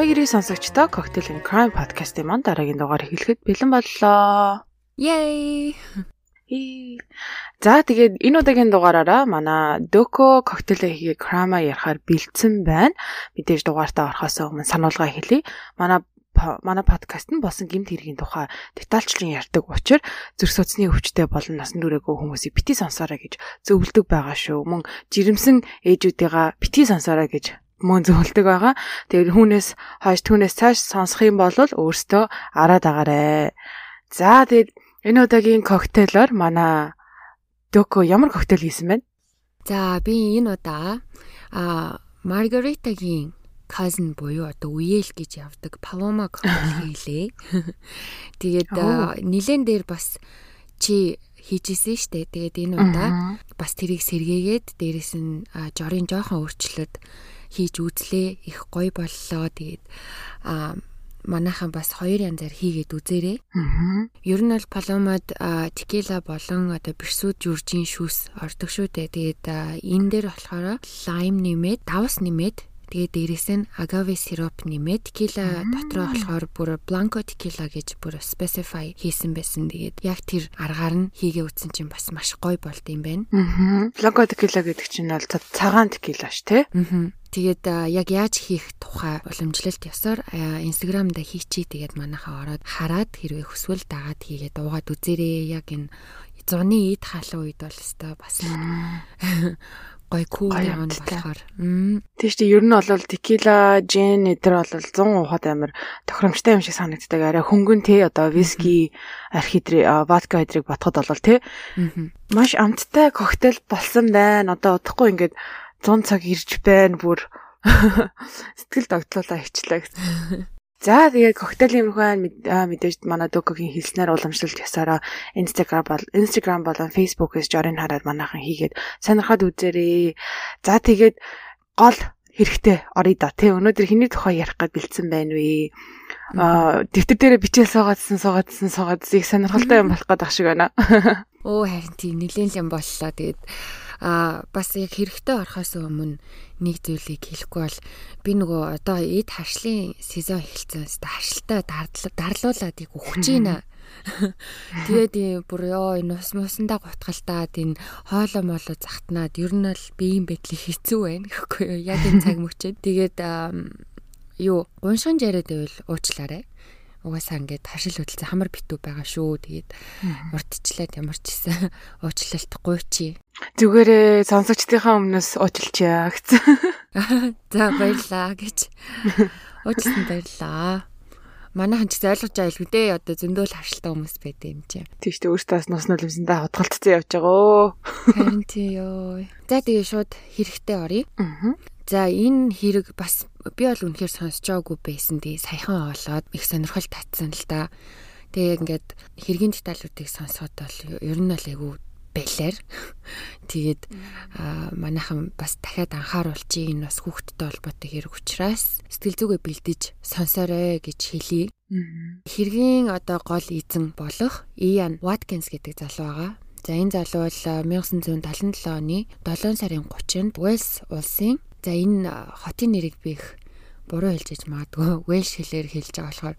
Амигри сонсогчдоо Cocktail and Crime podcast-ийн манд дараагийн дугаар эхлэхэд бэлэн боллоо. Yay! За тэгээд энэ удаагийн дугаараараа манай Doco Cocktail хийгээ Crime ярахаар бэлдсэн байна. Мэдээж дугаартаа орохоос өмнө сануулга хэлье. Манай манай подкаст нь болсон гэмт хэргийн тухай детальчлан ярьдаг учраас зүрх судасны өвчтэй болон насан туршаагүй хүмүүсийг бити сонсоорой гэж зөвлөдөг байгаа шүү. Мөн жирэмсэн ээжүүдийнхаа бити сонсоорой гэж мөн зөвлөдөг байгаа. Тэгээд хүнээс хойш түүнээс цааш сонсох юм бол өөртөө араад агаарэ. За тэгээд энэ удаагийн коктейлоор манай Доко ямар коктейл хийсэн бэ? За би энэ удаа а Маргаритагийн cousin буюу одоо үеэл гэж явдаг Paloma коктейл хийлээ. Тэгээд нилэн дээр бас чи хийжсэн штэ. Тэгээд энэ удаа бас тэрийг сэргээгээд дээрэс нь жорын жоохон өөрчлөлт хийж үзлээ. Их гоё боллоо. Тэгээд а манайхан бас хоёр янзаар хийгээд үзээрэй. Аа. Ер нь бол паломад текила болон одоо бирсүүд журжийн шүүс ордог шүү дээ. Тэгээд энэ дээр болохоор лайм нэмээд, давс нэмээд Тэгээд дээрээс нь agave syrup нэмээд tequila дотроо болохоор бүр blanco tequila гэж бүр specify хийсэн байсан. Тэгээд яг тэр аргаар нь хийгээ үтсэн чинь бас маш гоё болд юм байна. Аа. Blanco tequila гэдэг чинь бол цагаан tequila ш тэ. Аа. Тэгээд яг яаж хийх тухай уламжлалт ёсоор Instagram дээр хийчий тэгээд манайхаа ороод хараад хэрвээ хүсвэл дагаад хийгээд уугаад үзээрэй. Яг энэ зуны ид хаалын үед бол өстой бас гой кул юм болохоор. Тэг чи ер нь бол текила, жин эдэр бол 100 ухаад амар тохиромжтой юм шиг санагддаг. Арай хөнгөн те одоо виски, архидри, водка эдрийг ботход бол те. Маш амттай коктейл болсон байна. Одоо удахгүй ингээд 100 цаг ирж байна бүр сэтгэл догтлуулаа хичлээ гэсэн. За тэгээд коктейлийн мөхөн мэдээж манай Докогийн хэлснээр уламжлалт ясаараа Instagram бол Instagram болон Facebook-ээс жорын хараад манайхан хийгээд сонирхоод үзээрэй. За тэгээд гол хэрэгтэй орё да тий өнөөдөр хэний тухай ярих гэж бэлдсэн байна вэ? Аа дэвтэр дээрээ бичээл суугаадсан суугаадсан суугаадсан их сонирхолтой юм болох гэдэг шиг байна. Оо харин тийм нэлээд юм боллоо. Тэгээд а бас яг хэрэгтэй орохоос өмнө нэг зүйлийг хэлэхгүй бол би нөгөө одоо эд харшлын сезон эхэлсэн. Харшилтаа дарлуулад яг өгч ийна. Тэгээд бүр ёо энэ ус мусандаа гутгалтаад энэ хоолоо молоо захтнаад ер нь л биеийн байдал хэцүү байна гэхгүй юу. Яг энэ цаг мөчөд. Тэгээд юу гуншин жараад байвал уучлаарай угаасаа ингээд хашил хөдөлсөн хамар битүү байгаа шүү. Тэгээд урдчлаад ямар ч гэсэн уучлалтгүй чи. Зүгээрээ сонсогчдийнхаа өмнөөс уучлчаа гэсэн. За баярлаа гэж. Уучлсан баярлаа. Манайхан ч гэсэн ойлгож байгаа л үдээ одоо зөндөөл харшилтай хүмүүс байдаг юм чи. Тийм шүү дээ өөртөөс нус нулимсандаа хотголцсон явж байгаа. Харин тий ёо. За тэгээ шууд хэрэгтэй оръё. Аа. За энэ хэрэг бас би бол үнэхээр байгаагүй байсан. Тэгээ саяхан олоод их сонирхол татсан л да. Тэгээ ингээд хэргийн деталлуудыг сонсоход бол ер нь бол айгүй байлаар. Тэгээд манайхан бас дахиад анхааруулчих энэ бас хүүхдтэй холбоотой хэрэг учраас сэтгэл зүгээ бэлдэж сонсоорой гэж хэлье. Хэргийн одоо гол эзэн болох Ian Watkins гэдэг залуу байгаа. За энэ залуу бол 1977 оны 7 сарын 30-нд Wales улсын За энэ хотын нэрийг би их буруу хэлж иж магадгүй Welsh хэлээр хэлж байгаа болохоор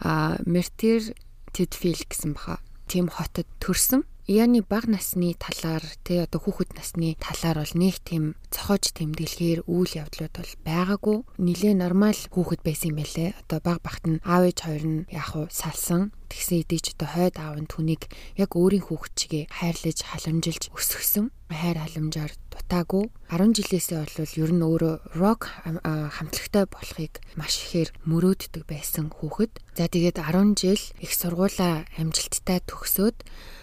а Merthyr Tydfil гэсэн баха. Тийм хотод төрсөн. Яны баг насны талаар тий одоо хүүхэд насны талаар бол нэг тийм цохож тэмдэглэхээр үйл явдлууд бол байгаагүй. Нилээ нормал хүүхэд байсан юм байлээ. Одоо баг багт нь аав ээж хоёр нь яг уу салсан. Тэгсэн идэж одоо хойд аав нь түүнийг яг өөрийн хүүхэд чигээ хайрлаж халамжилж өсгсөн. Хайр халамжаар дутаагүй 10 жилээсээ бол ер нь өөрөө рок хамтлагтай болохыг маш ихээр мөрөөддөг байсан хүүхэд. За тэгээд 10 жил их сургуулаа амжилттай төгсөөд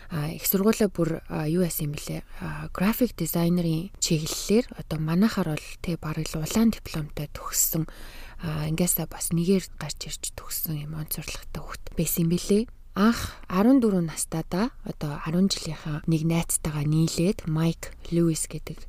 их сургуулаа бүр юу яасан юм бэлээ график дизайнерын чиглэлээр одоо манахаар бол тэг бараг л улаан дипломтой төгссөн. Ингээсээ бас нэгээр гарч ирж төгссөн юм онцорлагтай хөлт байсан юм бэлээ анх 14 настайдаа одоо 10 жилийнхаа нэг найзтайгаа нийлээд Майк Льюис гэдэг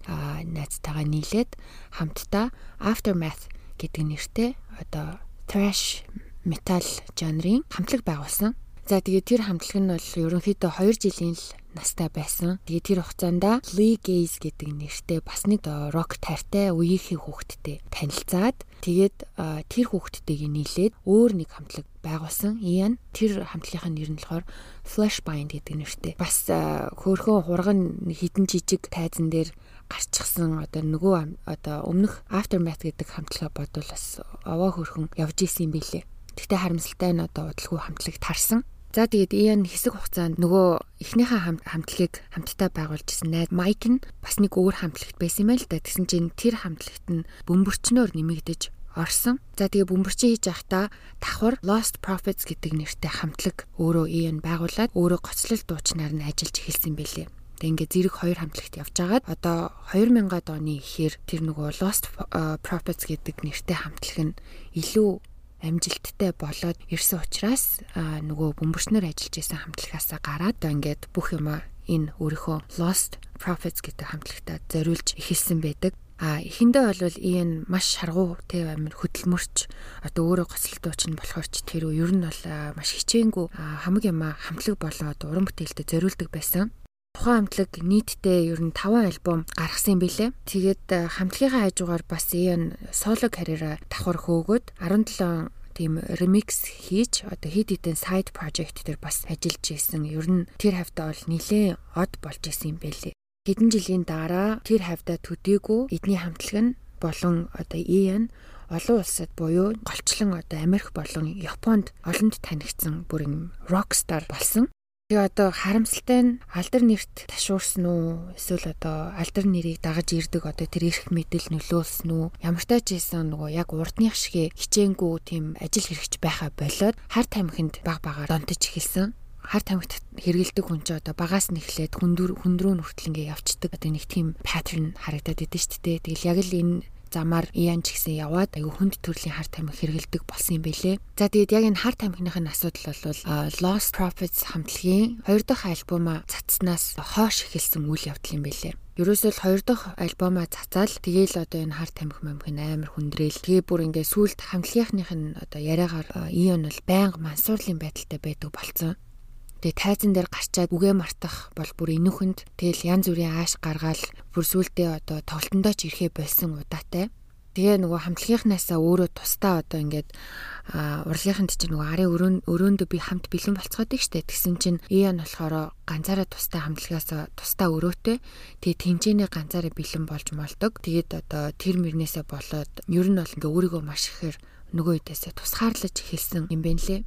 найзтайгаа нийлээд хамтдаа Aftermath гэдэг нэртэй одоо thrash metal жанрын хамтлаг байгуулсан. За тэгээд тэр хамтлаг нь бол ерөнхийдөө 2 жилийн л настай байсан. Тэгээд тэр хугацаанд Lee Gaze гэдэг нэртэй бас нэг рок тайртай үеийнхээ хүүхэдтэй танилцаад тэгээд тэр хүүхэдтэйг нийлээд өөр нэг хамтлаг байгуулсан. Ian тэр хамтлагийнхаа нэр нь болохоор Flashbind гэдэг нэртэй. Бас хөөхөн хурган хідэн жижиг тайзан дээр гарчихсан одоо нөгөө одоо өмнөх Aftermath гэдэг хамтлага бодвол бас овоо хөрхөн явж исэн юм билээ. Гэхдээ харамсалтай нь одоо удалгүй хамтлаг тарсан. За тэгээд Иэн хэсэг хугацаанд нөгөө эхнийхээ хамтлагийг хамтдаа байгуулж ирсэн найз Майк нь бас нэг өөр хамтлагт байсан юм байл та. Тэгсэн чинь тэр хамтлагт нь бөмбөрчнөөр нэмэгдэж орсон. За тэгээ бөмбөрчин хийж явахдаа давхар Lost Prophets гэдэг нэртэй хамтлаг өөрөө Иэн байгуулад өөрөө гоцлол дуучнаар нь ажиллаж эхэлсэн байлээ. Тэгээ ингээ зэрэг хоёр хамтлагт явж байгаад одоо 2000-ад оны ихээр тэр нөгөө Lost Prophets гэдэг нэртэй хамтлаг нь илүү амжилттай болоод ирсэн учраас нөгөө бөмбөрчнөр ажиллаж исэн хамтлагаасаа гараад одоо ингээд бүх юма энэ өөрийнхөө Lost Prophets гэдэг хамтлагтаа зориулж эхэлсэн байдаг. А эхэндээ бол ийм маш шаргуу тэг амир хөдөлмөрч одоо өөрөө гоцлолтууч нь болохоор ч тэр ер нь бол маш хичээнгүй хамаг юма хамтлаг болоод уран бүтээлтэд зориулдаг байсан. Тухайн хамтлаг нийтдээ ер нь 5 альбом гаргасан юм билэ. Тэгээд хамтлагийнхаа хажуугаар бас ийм соло карьераа давхар хөөгөөд 17 тийм ремикс хийж одоо хит хитэн сайд project дээр бас ажиллаж исэн. Ер нь тэр хавьтаа бол нилээн од болж исэн юм байлээ. Хэдэн жилийн дараа тэр хавьдаа төдийгүй эдний хамтлаг нь болон одоо EN олон улсад буюу голчлон одоо Америк болон Японд олонд танигдсан бүр юм рокстар болсон. Тэгээ одоо харамсалтай нь алдар нэрт ташуурсан уу? Эсвэл одоо алдар нэрийг дагаж ирдэг одоо тэр эрх мэдэл нөлөөлсөн үү? Ямар ч тач ийсэн нөгөө яг урдных шиг хичээнгүй тийм ажил хэрэгч байхаа болоод хар тамхинд баг багаар донтож эхэлсэн. Хар тамхит хэргэлдэг хүн ч одоо багаас нь эхлээд хүндрүү хүндрүү нүртэл ингээ явцдаг. Одоо нэг тийм паттерн харагдаад идэв шүү дээ. Тэгэл яг л энэ замаар Иан ч гэсэн яваад аюу хүнд төрлийн хар тамхи хэргэлдэг болсон юм бэлээ. За тэгээд яг энэ хар тамхиныхын асуудал бол Lost Prophets хамтлагийн хоёр дахь альбомаа цацснаас хойш эхэлсэн үйл явдал юм бэлээ. Ерөөсөө л хоёр дахь альбомаа цацаал тэгээл одоо энэ хар тамхи мамхин амар хүндрээл. Тэгээ бүр ингээ сүулт хамтлагийнхных нь одоо яриагаар Ион бол байнга мансуурлын байдалтай байдаг болцсон. Тэгээ тайзан дээр гарчаад үгээ мартах бол бүр энүүхэнд тэгэл янз бүрийн ааш гаргаал бүр сүултээ одоо тоглолтондоо ч ирэхээ болсон удаатай. Тэгээ нөгөө хамтлагийнхнаасаа өөрөө тусдаа одоо ингээд урлагийнханд чинь нөгөө арын өрөөнд өрөөндөө би хамт бэлэн болцоход их штэ. Тэгсэн чинь Иан болохоор ганцаараа тусдаа хамтлагаасаа тусдаа өрөөтэй. Тэгээ тэнцэнэ ганцаараа бэлэн болж молдог. Тэгээд одоо тэр мөрнөөсөө болоод ер нь бол ингээ өөрийгөө маш ихээр нөгөө үдээсээ тусгаарлаж эхэлсэн юм байна лээ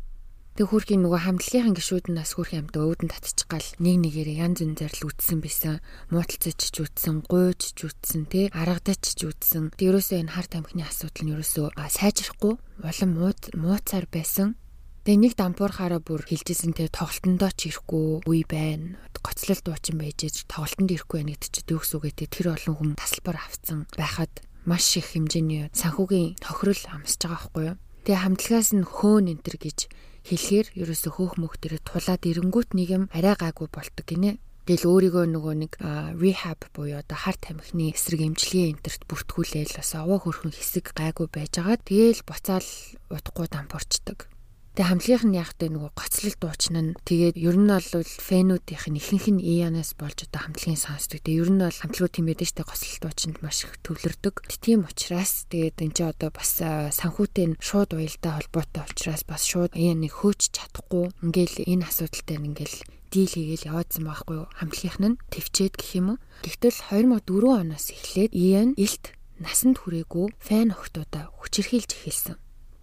Тэг хүүрхийн нөгөө хамтлагийн гişүүд нь бас хүүрхийн амт өвдөн татчих гал нэг нэгээрээ янз янзаар л үтсэн байсан. Мууталцаж ч үтсэн, гуйж ч үтсэн, тэ аргадаж ч үтсэн. Тэг ерөөсөө энэ хар тамхины асуудал нь ерөөсөө сайжрахгүй улам мууцаар байсан. Тэг нэг дампуурхаараа бүр хилжсэн тэ тоглолтондоо ч ирэхгүй үе байна. Гоцлол дуучин байж тоглолтонд ирэхгүй байна гэдэг чинь төгс үгээ тэр олон хүн тасалбар авцсан байхад маш их хэмжээний санхүүгийн тохирол амсаж байгаа байхгүй юу. Тэгээ хамтлагаас нь хөөн энтер гэж хэлэхээр ерөөсө хөөх мөх дээр тулаад ирэнгүүт нэг юм арай гаагүй бол ตก гинэ. Тэгэл өөрийгөө нөгөө нэг rehab буюу одоо хар тамхины эсрэг эмчилгээ энтерт бүртгүүлээл бас овоо хөрхөн хэсэг гайгүй байжгаад тэгэл буцаал удахгүй дампуурчдаг. Тэгээ хамтлагийнх нь яг тэ нөгөө гоцлол дуучна нь тэгээд ер нь бол фэнүүдийнх нь ихэнх нь Ианаас болж одоо хамтлагийн сонсдог. Тэгээ ер нь бол хамтлагууд тийм байдаг штэ гоцлол дуучинд маш их төвлөрдөг. Тийм учраас тэгээд энэ ч одоо бас санхүүтэй нь шууд уялдаа холбоотой учраас бас шууд Ианыг хөөж чадахгүй. Ингээл энэ асуудалтай ингээл дийл хийгээл яваадсан байхгүй юу? Хамтлагийнх нь төвчээд гэх юм уу. Тэгтэл 2004 оноос эхлээд Иан илт насанд хүрээгүй фэн охтуудаа хүчирхийлж эхэлсэн.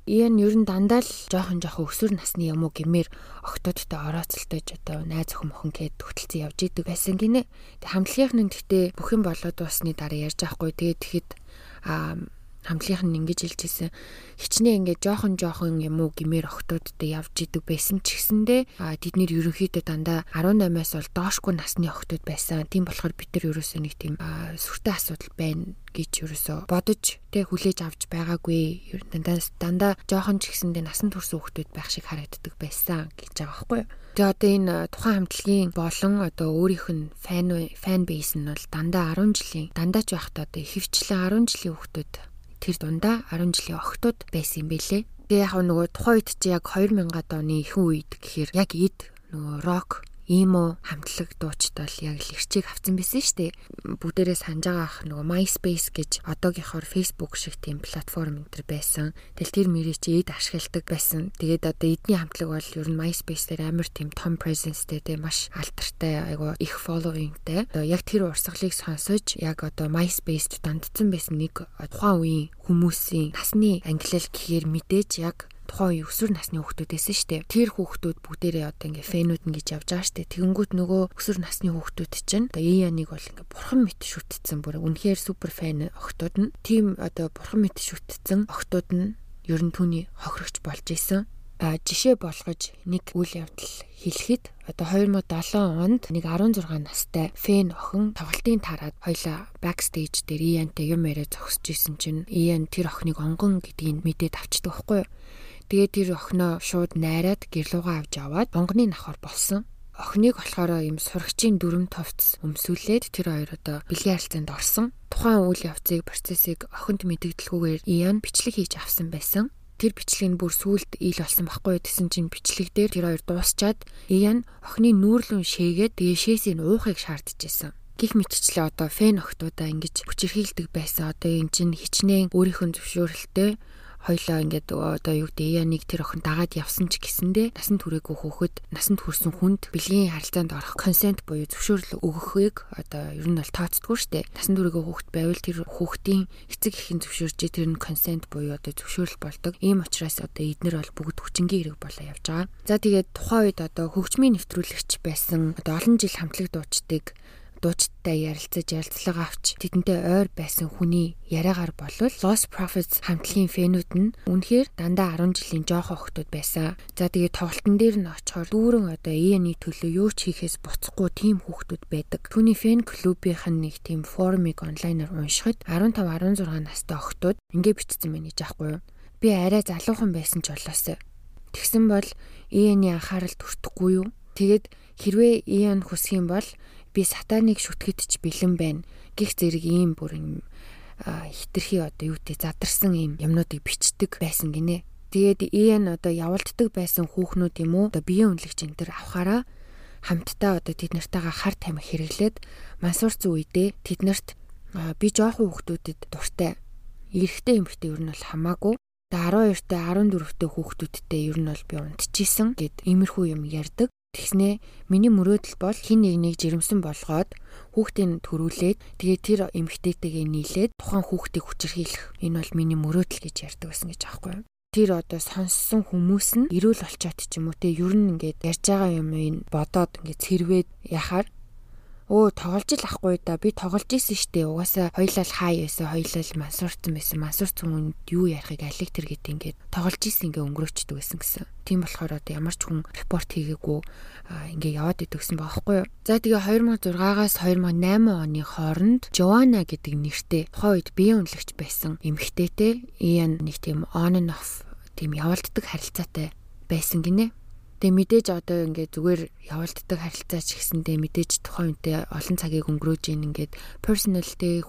Иэн ер нь дандаа л жоохон жоохон өсвөр насны юм уу гэмээр октодтой орооцолтойж одоо найз охин мохон гээд хөтөлцөн явж идэг байсан гинэ. Тэг хамтлагийнх нь гэхдээ бүх юм болоод дуусны дараа ярьж байхгүй. Тэгээд тэгэхэд аа хамтлагийнх нь ингэж хэлж ирсэн хичнээн ингээд жоохон жоохон юм уу гимээр охтуудтай явж идэг байсан ч гэсэндээ тэднэр ерөнхийдөө дандаа 18-аас бол доошгүй насны охтууд байсан. Тийм болохоор бид нар ерөөсөө нэг тийм сүртэй асуудал байна гэж ерөөсөө бодож тэг хүлээж авч байгаагүй. Дандаа дандаа жоохон ч гэсэндээ насан турш хүүхдүүд байх шиг харагддаг байсан гэж байгаа байхгүй юу? Тэгээ одоо энэ тухайн хамтлагийн болон одоо өөрийнх нь фан фан бейс нь бол дандаа 10 жилийн дандаач байхдаа одоо ихэвчлэн 10 жилийн хүүхдүүд тэр дундаа 10 жилийн охтууд байсан юм билэ. Тэгээ яг нөгөө тухайн үед чи яг 2000-ад оны ихэнх үед гэхээр яг эд нөгөө рок имо хамтлаг дуучид бол яг л ирчийг авсан байсан шүү дээ. Бүгдээрээ санаж байгаа ах нөгөө MySpace гэж одоогийнхоор Facebook шиг тийм платформ энэ төр байсан. Тэгэл тэр мөрий чи эд ашигладаг байсан. Тэгээд одоо эдний хамтлаг бол ер нь MySpace дээр амар тийм том presenceтэй тийм маш алдартай айгу их followingтэй. Одоо яг тэр урсгалыг сонсож яг одоо MySpace-д дандсан байсан нэг тухайн үеийн хүмүүсийн насны ангилал гэхээр мэдээж яг тухайн үе өсвөр насны хүүхдүүд байсан шүү дээ. Тэр хүүхдүүд бүгдээрээ одоо ингээ фэнүүд нь гэж явж байгаа дээ. Тэгэнгүүт нөгөө өсвөр насны хүүхдүүд чинь одоо Ияныг бол ингээ бурхан мэт шүтцсэн бүр үнэхээр супер фэн охтууд нь тийм одоо бурхан мэт шүтцсэн охтууд нь ер нь түүний хохирогч болж исэн жишээ болгож нэг үйл явдал хэлэхэд одоо 2007 онд нэг 16 настай фэн охин тоглолтын тараад хоёлаа бэкстейж дээр Иянтай юм яриа зогсож исэн чинь Иян тэр охиныг онгон гэдгийг мэдээд авчдаг байхгүй юу Тэгээд тэр охиноо шууд найраад гэрлуугаа авч аваад онгоны навхар болсон. Охиныг болохоор ийм сурагчийн дүрм товц өмсүүлээд тэр хоёр одоо бэлгийн харилцаанд орсон. Тухайн үйл явцыг процессыг охинд мэдэгдэлгүйгээр Иан бичлэг хийж авсан байсан. Тэр бичлэг нь бүр сүулт ил болсон байхгүй гэсэн чинь бичлэг дээр тэр хоёр дуусчаад Иан охины нүүрлэн шээгээд тэгээ шээсийн уухыг шаардж байсан гих мэтчлээ одоо фэн охтуудаа ингэж хүчирхийлдэг байсан. Одоо эн чинь хичнээн өөрийнхөө зөвшөөрөлтөй хоёлоо ингээд одоо юу гэдэг яа нэг тэр охин дагаад явсан ч гэсэндээ насанд хүрээгүй хүүхэд насанд хүрсэн хүнд бэлгийн харилцаанд орох консент буюу зөвшөөрөл өгөхийг одоо ер нь бол тооцдгүй штэ. Насанд хүрээгүй хүүхэд байвал тэр хүүхдийн эцэг эхийн зөвшөөрж тэр нь консент буюу одоо зөвшөөрөл болдог. Ийм учраас одоо эднэр бол бүгд хүчингийн хэрэг болоо явж байгаа. За тэгээд тухайн үед одоо хөгжмийн нэвтрүүлэгч байсан одоо олон жил хамтлаг дуучдыг дуучдтай ярилцаж ярилцлага авч тэдэнтэй ойр байсан хүний яриагаар болвол Lost Prophets хамтлагийн фэнүүд нь үнэхээр дандаа 10 жилийн жоохон охтууд байсан. За тэгээ тоглолтын дээр нь очихоор дүүрэн одоо EN-ий төлөө юу ч хийхээс буцахгүй тийм хүүхдүүд байдаг. Түүний фэн клубийнх нь нэг тийм форумыг онлайнаар уншихад 15 16 настай охтууд ингэ бичсэн байна гэж аахгүй юу? Би арай залуухан байсан ч болоосоо. Тэгсэн бол EN-ий анхаарал төртөхгүй юу? Тэгэд хэрвээ EN хүсэх юм бол би сатаныг шүтгэд ч бэлэн байна. Гих зэрэг ийм бүр юм хитрхи одоо юу гэдэг задарсан ийм юмнуудыг бичдэг байсан гинэ. Тэгээд EN одоо явуулддаг байсан хүүхнүүд юм уу? Одоо биеийн үнэлэгч энэ төр авахаараа хамтдаа одоо тэд нартайгаа хар тамхи хэрэглээд мансуурцсан үедээ тэднэрт би жоохон хүүхдүүдэд дуртай. Эрэгтэй эмэгтэй ер нь бол хамаагүй 12-т 14-т хүүхдүүдтэй ер нь бол би унтчихсэн гэд иймэрхүү юм ярьдаг. Тэгснээ миний мөрөөдөл бол хин нэг нэг жирэмсэн болгоод хүүхдийг төрүүлээд тэгээ тэр эмгтээтэйгээ нийлээд тухайн хүүхдийг хүчирхийлэх энэ бол миний мөрөөдөл гэж ярьдаг байсан гэж аахгүй юу? тэр одоо сонссон хүмүүс нь эрүүл олчоод ч юм уу те ер нь ингээд ярьж байгаа юм ин бодоод ингээд цэрвээд яхаар өө тоглож л ахгүй да би тоглож исэн штэ угаасаа хоёлаа л хай байсан хоёлаа л мансуурсан байсан мансуурсан хүнд юу ярихыг алиг тэр гэд ингээд тоглож исэн ингээ өнгөрөөчдөг байсан гэсэн. Тийм болохоор одоо ямар ч хүн репорт хийгээгүй ингээ яваад идэгсэн баахгүй юу. За тэгээ 2006-аас 2008 оны хооронд Joanna гэдэг нэртэй тухайн үед биеийн үнэлэгч байсан эмэгтэйтэй Ian нэг тийм on and off тийм явуулддаг харилцаатай байсан гинэ. Тэгээ мэдээж одоо ингээд зүгээр явуулддаг харилцаа ч гэсэндээ мэдээж тухайн үнтэй олон цагийг өнгөрөөж ийн ингээд personality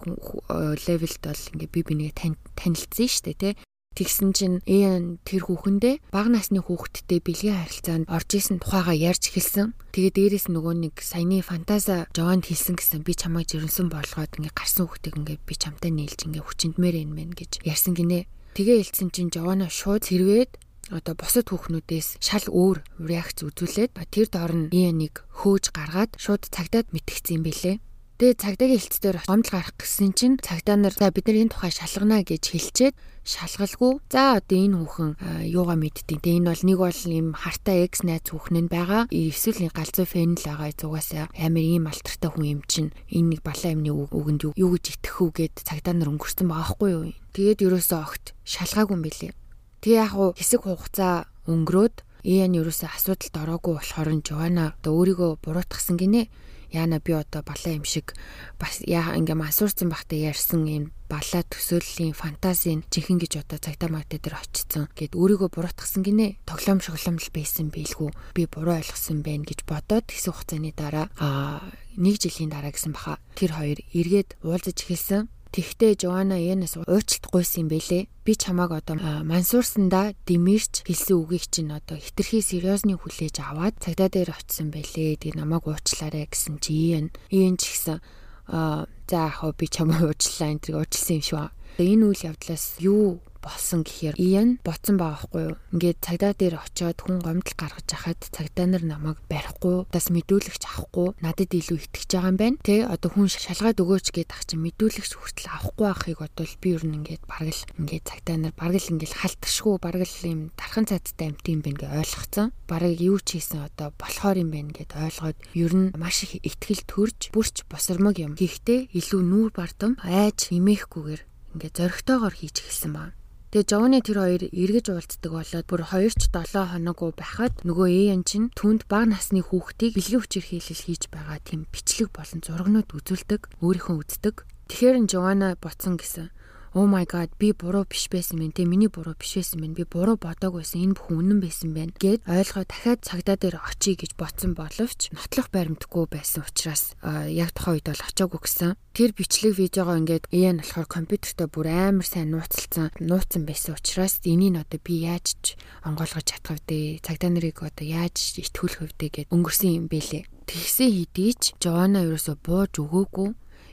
levelд бол ингээд би бинийг танилцсан шүү дээ тий. Тэгсэн чинь Ээн тэр хүүхэндээ бага насны хүүхэдтэй бэлгийн харилцаанд орж исэн тухайга ярьж эхэлсэн. Тэгээ дээрэс нөгөө нэг саяны фантаза Жованд хэлсэн гэсэн би чамайг жирэмсэн болгоод ингээ гарсан хүүхдийг ингээ би чамтай нийлж ингээ хүчиндмээр юм байна гэж ярьсан гинэ. Тэгээ хэлсэн чинь Жована шууд хэрвээд одоо бусад хүүхнүүдээс шал өөр реакц үзүүлээд тэр доор нь EN-ийг хөөж гаргаад шууд цагдаад мэдгдсэн юм бэлээ. Тэгээ цагдаагийн хэлцээр гомдол гарах гэсэн чинь цагдаа нар за бид нар энэ тухай шалгана гэж хэлчихэд шалгалгүй. За одоо энэ хүүхэн юугаа мэдтiin. Тэгээ энэ бол нэг бол ийм хартай X найз хүүхэн нь байгаа. Эсвэл галзуу фэн л байгаа. Зугаасаа амар ийм алтартай хүн юм чинь энэ нэг балаа юмны үгэнд юу гэж итгэх үгээд цагдаа нар өнгөрсөн байгаа хгүй юу. Тэгээд ерөөсөө огт шалгаагүй юм билээ. Тэгээ яг уу хэсэг хугацаа өнгөрөөд Иэн ерөөсөө асуудалд ороогүй болохоор нь Жована одоо өөрийгөө буруутгасан гинэ. Яна би одоо балаа юм шиг бас яа ингээм асуурсан бахта ярьсан юм балаа төсөөллийн фантазийн жинхэнэ гэж одоо цагтаа магтаа дээр очсон гэд өөрийгөө буруутгасан гинэ. Тоглоом шоглоом л байсан бийлгүй. Би буруу ойлгосон байна гэж бодоод хэсэг хугацааны дараа аа нэг жилийн дараа гэсэн баха тэр хоёр эргээд уулзаж эхэлсэн. Тэгтээ Жоана Янаас уучлалт гуйсан бэлээ. Би чамааг одоо мансуурсандаа дэмэрч хэлсэн үгийг чинь одоо хитрхи сериосны хүлээж аваад цагдаа дээр очисон бэлээ. Тэгээ намайг уучлаарай гэсэн чи Иян. Иян ч гэсэн а за яг би чамаа уучлаа энэ уучлсан юм шүү. Энэ үйл явдлаас юу болсон гэхээр Иэн боцсон байгаа хгүй юу. Ингээд цагдаа дээр очиод хүн гомдол гаргаж хахад цагдаа нар намайг барихгүй, бас мэдүүлэгч авахгүй, надад илүү итгэж байгаа юм байна. Тэ одоо хүн шалгаад өгөөч гээд ах чинь мэдүүлэгч хүртэл авахгүй байхыг бодвол би ер нь ингээд бараг л ингээд цагдаа нар бараг л ингээд халтшгүй бараг л юм тархан цаадтай амт юм байна гэж ойлгоцсон. Бараг юу ч хийсэн одоо болохоор юм байна гэд ойлгоод ер нь маш их ихтгэл төрж бүрч босормог юм. Гэхдээ илүү нүүр бардам айж имээхгүйгээр ингээд зөрөгтэйгоор хийж эхэлсэн байна. Тэгээ Жовны тэр хоёр эргэж уулздаг болоод бүр 2 ч 7 хоног байхад нөгөө Эйн чинь түнд баг насны хүүхдийг бэлгийн хүчээр хийлэл хийж байгаа тийм бичлэг болон зургнууд үзүүлдэг, өөрийнхөө үздэг. Тэгэхээр Жована боцсон гэсэн Oh my god би буруу биш байсан мэн те миний буруу биш байсан мэн би буруу бодог байсан. Энэ бүхэн үнэн байсан байна гэд ойлгоо дахиад цагдаа дээр очие гэж ботсон боловч нотлох баримтгүй байсан учраас яг тухайн үед бол очоогүй гэсэн тэр бичлэг видеогоо ингээд EN болохоор компьютертэй бүр амар сайн нууцлцсан нууцсан байсан учраас энийг одоо би яаж ч онгойлгож чадах вэ? Цагдаа нарыг одоо яаж итгүүлэх вэ? Гэд өнгөрсөн юм бэлээ. Тэгсэн хэдий ч Жована ерөөсө бууж өгөөгүй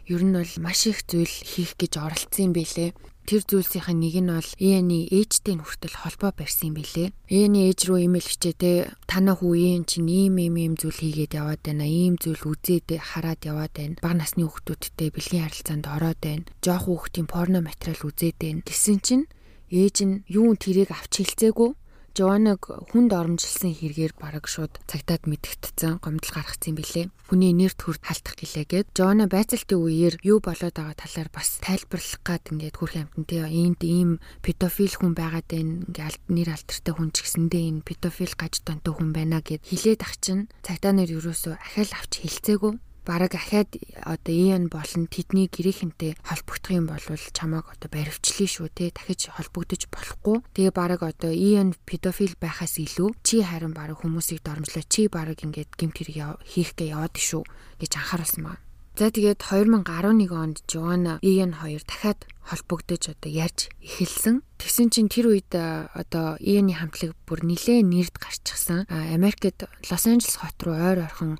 ер нь бол маш их зүйл хийх гэж оролцсон юм бэлээ. Тэр зүйлсийн нэг нь бол ээжтэй хүртэл холбоо барьсан юм бэлээ. Ээж рүү имэйл бичээ танаа хүү Эн чинь ийм ийм ийм зүйл хийгээд яваад байна. Ийм зүйл үзээд хараад яваад байна. Бага насны хүүхдүүдтэй бэлгийн харилцаанд ороод байна. Жохо хүүхдийн порно материал үзээд байна. Гэсэн чинь ээж нь юун тэрийг авч хэлцээгүй Жоаныг хүнд оромжилсан хэрэгээр бараг шууд цагтаад мэдгдсэн гомдол гаргацсан билээ. Хүний нэр төрд халтах гэлээгээд Жоана байцаалтын үеэр юу болоод байгаа талаар бас тайлбарлах гад ингээд хүрх амтан тий энд ийм педофил хүн байгаад байна. Ингээд нэр алтартай хүн ч гэсэндээ энэ педофил гаж донтой хүн байна гэд хилээд ах чинь цагтаа нэр юусоо ахаал авч хэлцээгүй бараг ахаад одоо EN болон тэдний гэрээхэнтэй холбогдох юм бол чамааг одоо баривчлаа шүү те дахиж холбогдож болохгүй. Тэгээ бараг одоо EN педофил байхаас илүү чи харин бараг хүмүүсийг дормжлоо чи бараг ингээд гимт хэрэг хийх гээ яваад шүү гэж анхааруулсан байна. За тэгээд 2011 онд Joanna EN 2 дахиад холбогдож одоо ярьж эхэлсэн. Тэгсэн чинь тэр үед одоо EN-ийн хамтлаг бүр нилээ нэрд гарчихсан. Америкт Лос Анжелес хот руу ойр ойрхон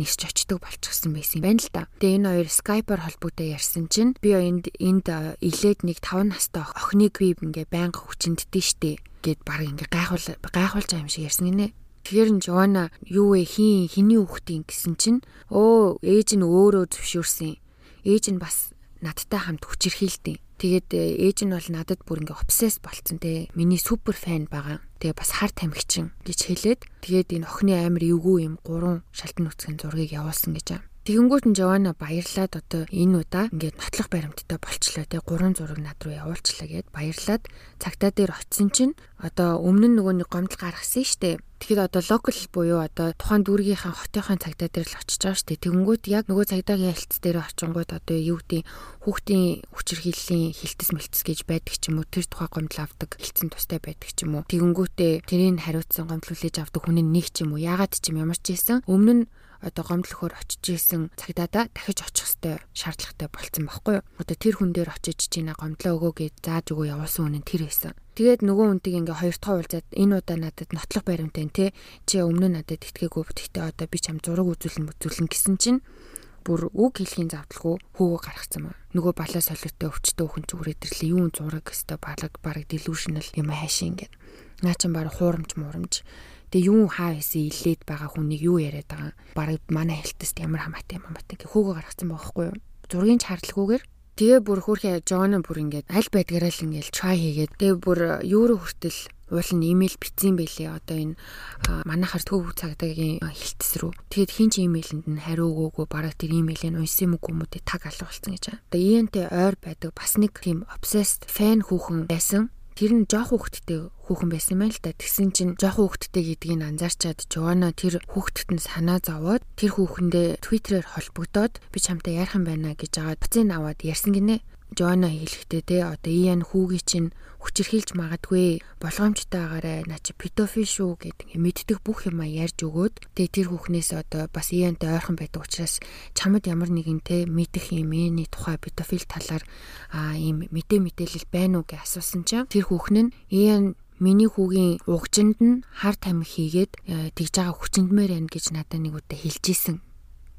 нисч очдог болчихсон байсан юм байна л да. Тэгээ энэ хоёр Skype-аар холбогдоо ярьсан чинь би энд энд илээд нэг 5 настай охиныг би ингээ байнга хүчинддээ штэ гэд баг ингээ гайхуул гайхуулж байгаа юм шиг ярьсан гинэ. Тэгэхээр нь Жона юу вэ хин хиний хүүхдийн гэсэн чинь өө ээж нь өөрөө зөвшөөрсөн. Ээж нь бас надтай хамт хүчирхийлдэг. Тэгээд э, ээж нь бол надад бүр ингээ обсесс болцсон те. Миний супер фэн байгаа. Тэгээ бас хар тамхичин гэж хэлээд тэгээд энэ охины амир эвгүй юм гурван шалтан нүцгэн зургийг явуулсан гэж. Тэгэнгүүт нь Жована баярлаад одоо энэ удаа ингээд нотлох баримттай болчлоо те гурван зураг над руу явуулчлаа гэд баярлаад цагтаа дээр очисон чинь одоо өмнө нь нөгөө нэг гомдол гаргасан штэ Тэгэхээр одоо локал буюу одоо тухайн дүүргийнхаа хотынхаа цагдаа дээр л очиж байгаа шүү дээ. Тэгэнгүүт яг нөгөө цагдаагийн хэлтс дээр очингууд одоо юу гэдэг хүүхдийн хүчирхийллийн хилтэс мэлтэс гэж байдаг ч юм уу тэр тухай гомдол авдаг хилцэн тустай байдаг ч юм уу. Тэгэнгүүтээ тэрийг хариуцсан гомдол хүлээж авдаг хүн нэг ч юм уу. Яагаад ч юм ямар ч ийсэн өмнө нь одоо гомдлохоор очиж исэн цагдаадаа дахиж очих хэвээр шаардлагатай болцсон байхгүй юу. Одоо тэр хүн дээр очиж чинь гомдлоо өгөө гэж зааж өгөө явуулсан нь тэр байсан. Тэгээд нөгөө хүнтийг ингээ хоёр дахь уулзаад энэ удаа надад нотлох баримттай те чи өмнө надад итгээгүү гэхдээ одоо би чам зураг үзүүлэн үзүүлэн гэсэн чинь бүр үг хэлхийн завдалгүй хөөгөө гаргацсан маа. Нөгөө балаа солиотой өвчтөө хүн ч үрээдэрлээ юу зураг өстой балаг бараг delusional юм хайшин ингээд. Наа чин бараг хуурамч муурамч Тэгээ юу хаа хийсэн илээд байгаа хүнийг юу яриад байгаа. Бараг манай хэлтэст ямар хамаатай юм хамаатай ингээ хөөгөө гаргацсан байхгүй юу. Зургийн чарлаггүйгээр тэгээ бүр хөөрхөн Жон бүр ингээд аль байдгаараа л ингээл try хийгээд тэгээ бүр юу руу хүртэл уул нь имэйл бичсэн байлээ одоо энэ манайхаар төв цагдаагийн хэлтс рүү тэгэд хин ч имэйлэнд нь хариу өгөөгүй бараг тэр имэйлийг унсан юм уу гэдэг таг алга болсон гэж байна. Одоо ENT ойр байдаг бас нэг тийм obsessed fan хүүхэн байсан. Тэр нь жоох хүүхэдтэй хүүхэн байсан юм л да. Тэгсэн чинь жоох хүүхэдтэй гэдгийг анзаарчаад Жована тэр хүүхэдт нь санаа зовоод тэр хүүхэндээ Twitter-ээр холбогдоод би чамтай ярих юм байна гэж агаад буцын аваад ярьсан гинэ. Жона хэлэхдээ те одоо Иан хүүгийн чинь хүчирхийлж магадгүй болгоомжтой агаарэ наа чи педофил шүү гэдэг мэддэг бүх юм ярьж өгөөд тэгээ тэр хүүхнээс одоо бас Иантай ойрхон байдаг учраас чамд ямар нэгэн те мэдэх юм эний тухай педофил талаар а ийм мэдээ мэдээлэл байна уу гэж асуусан чинь тэр хүүхэн нь Иан миний хүүгийн угжинд нь хар тамхи хийгээд э, тэгж байгаа хүчиндмээр байна гэж надад нэг удаа хэлжсэн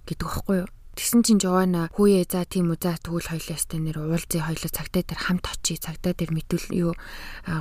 гэдэг багхгүй юу Тэгсэн чинь Жована хүүе за тийм үү за тэгвэл хоёлаа өстэй нэр уулзъя хоёлаа цагтаа дээр хамт очие цагтаа дээр мэдүүл юу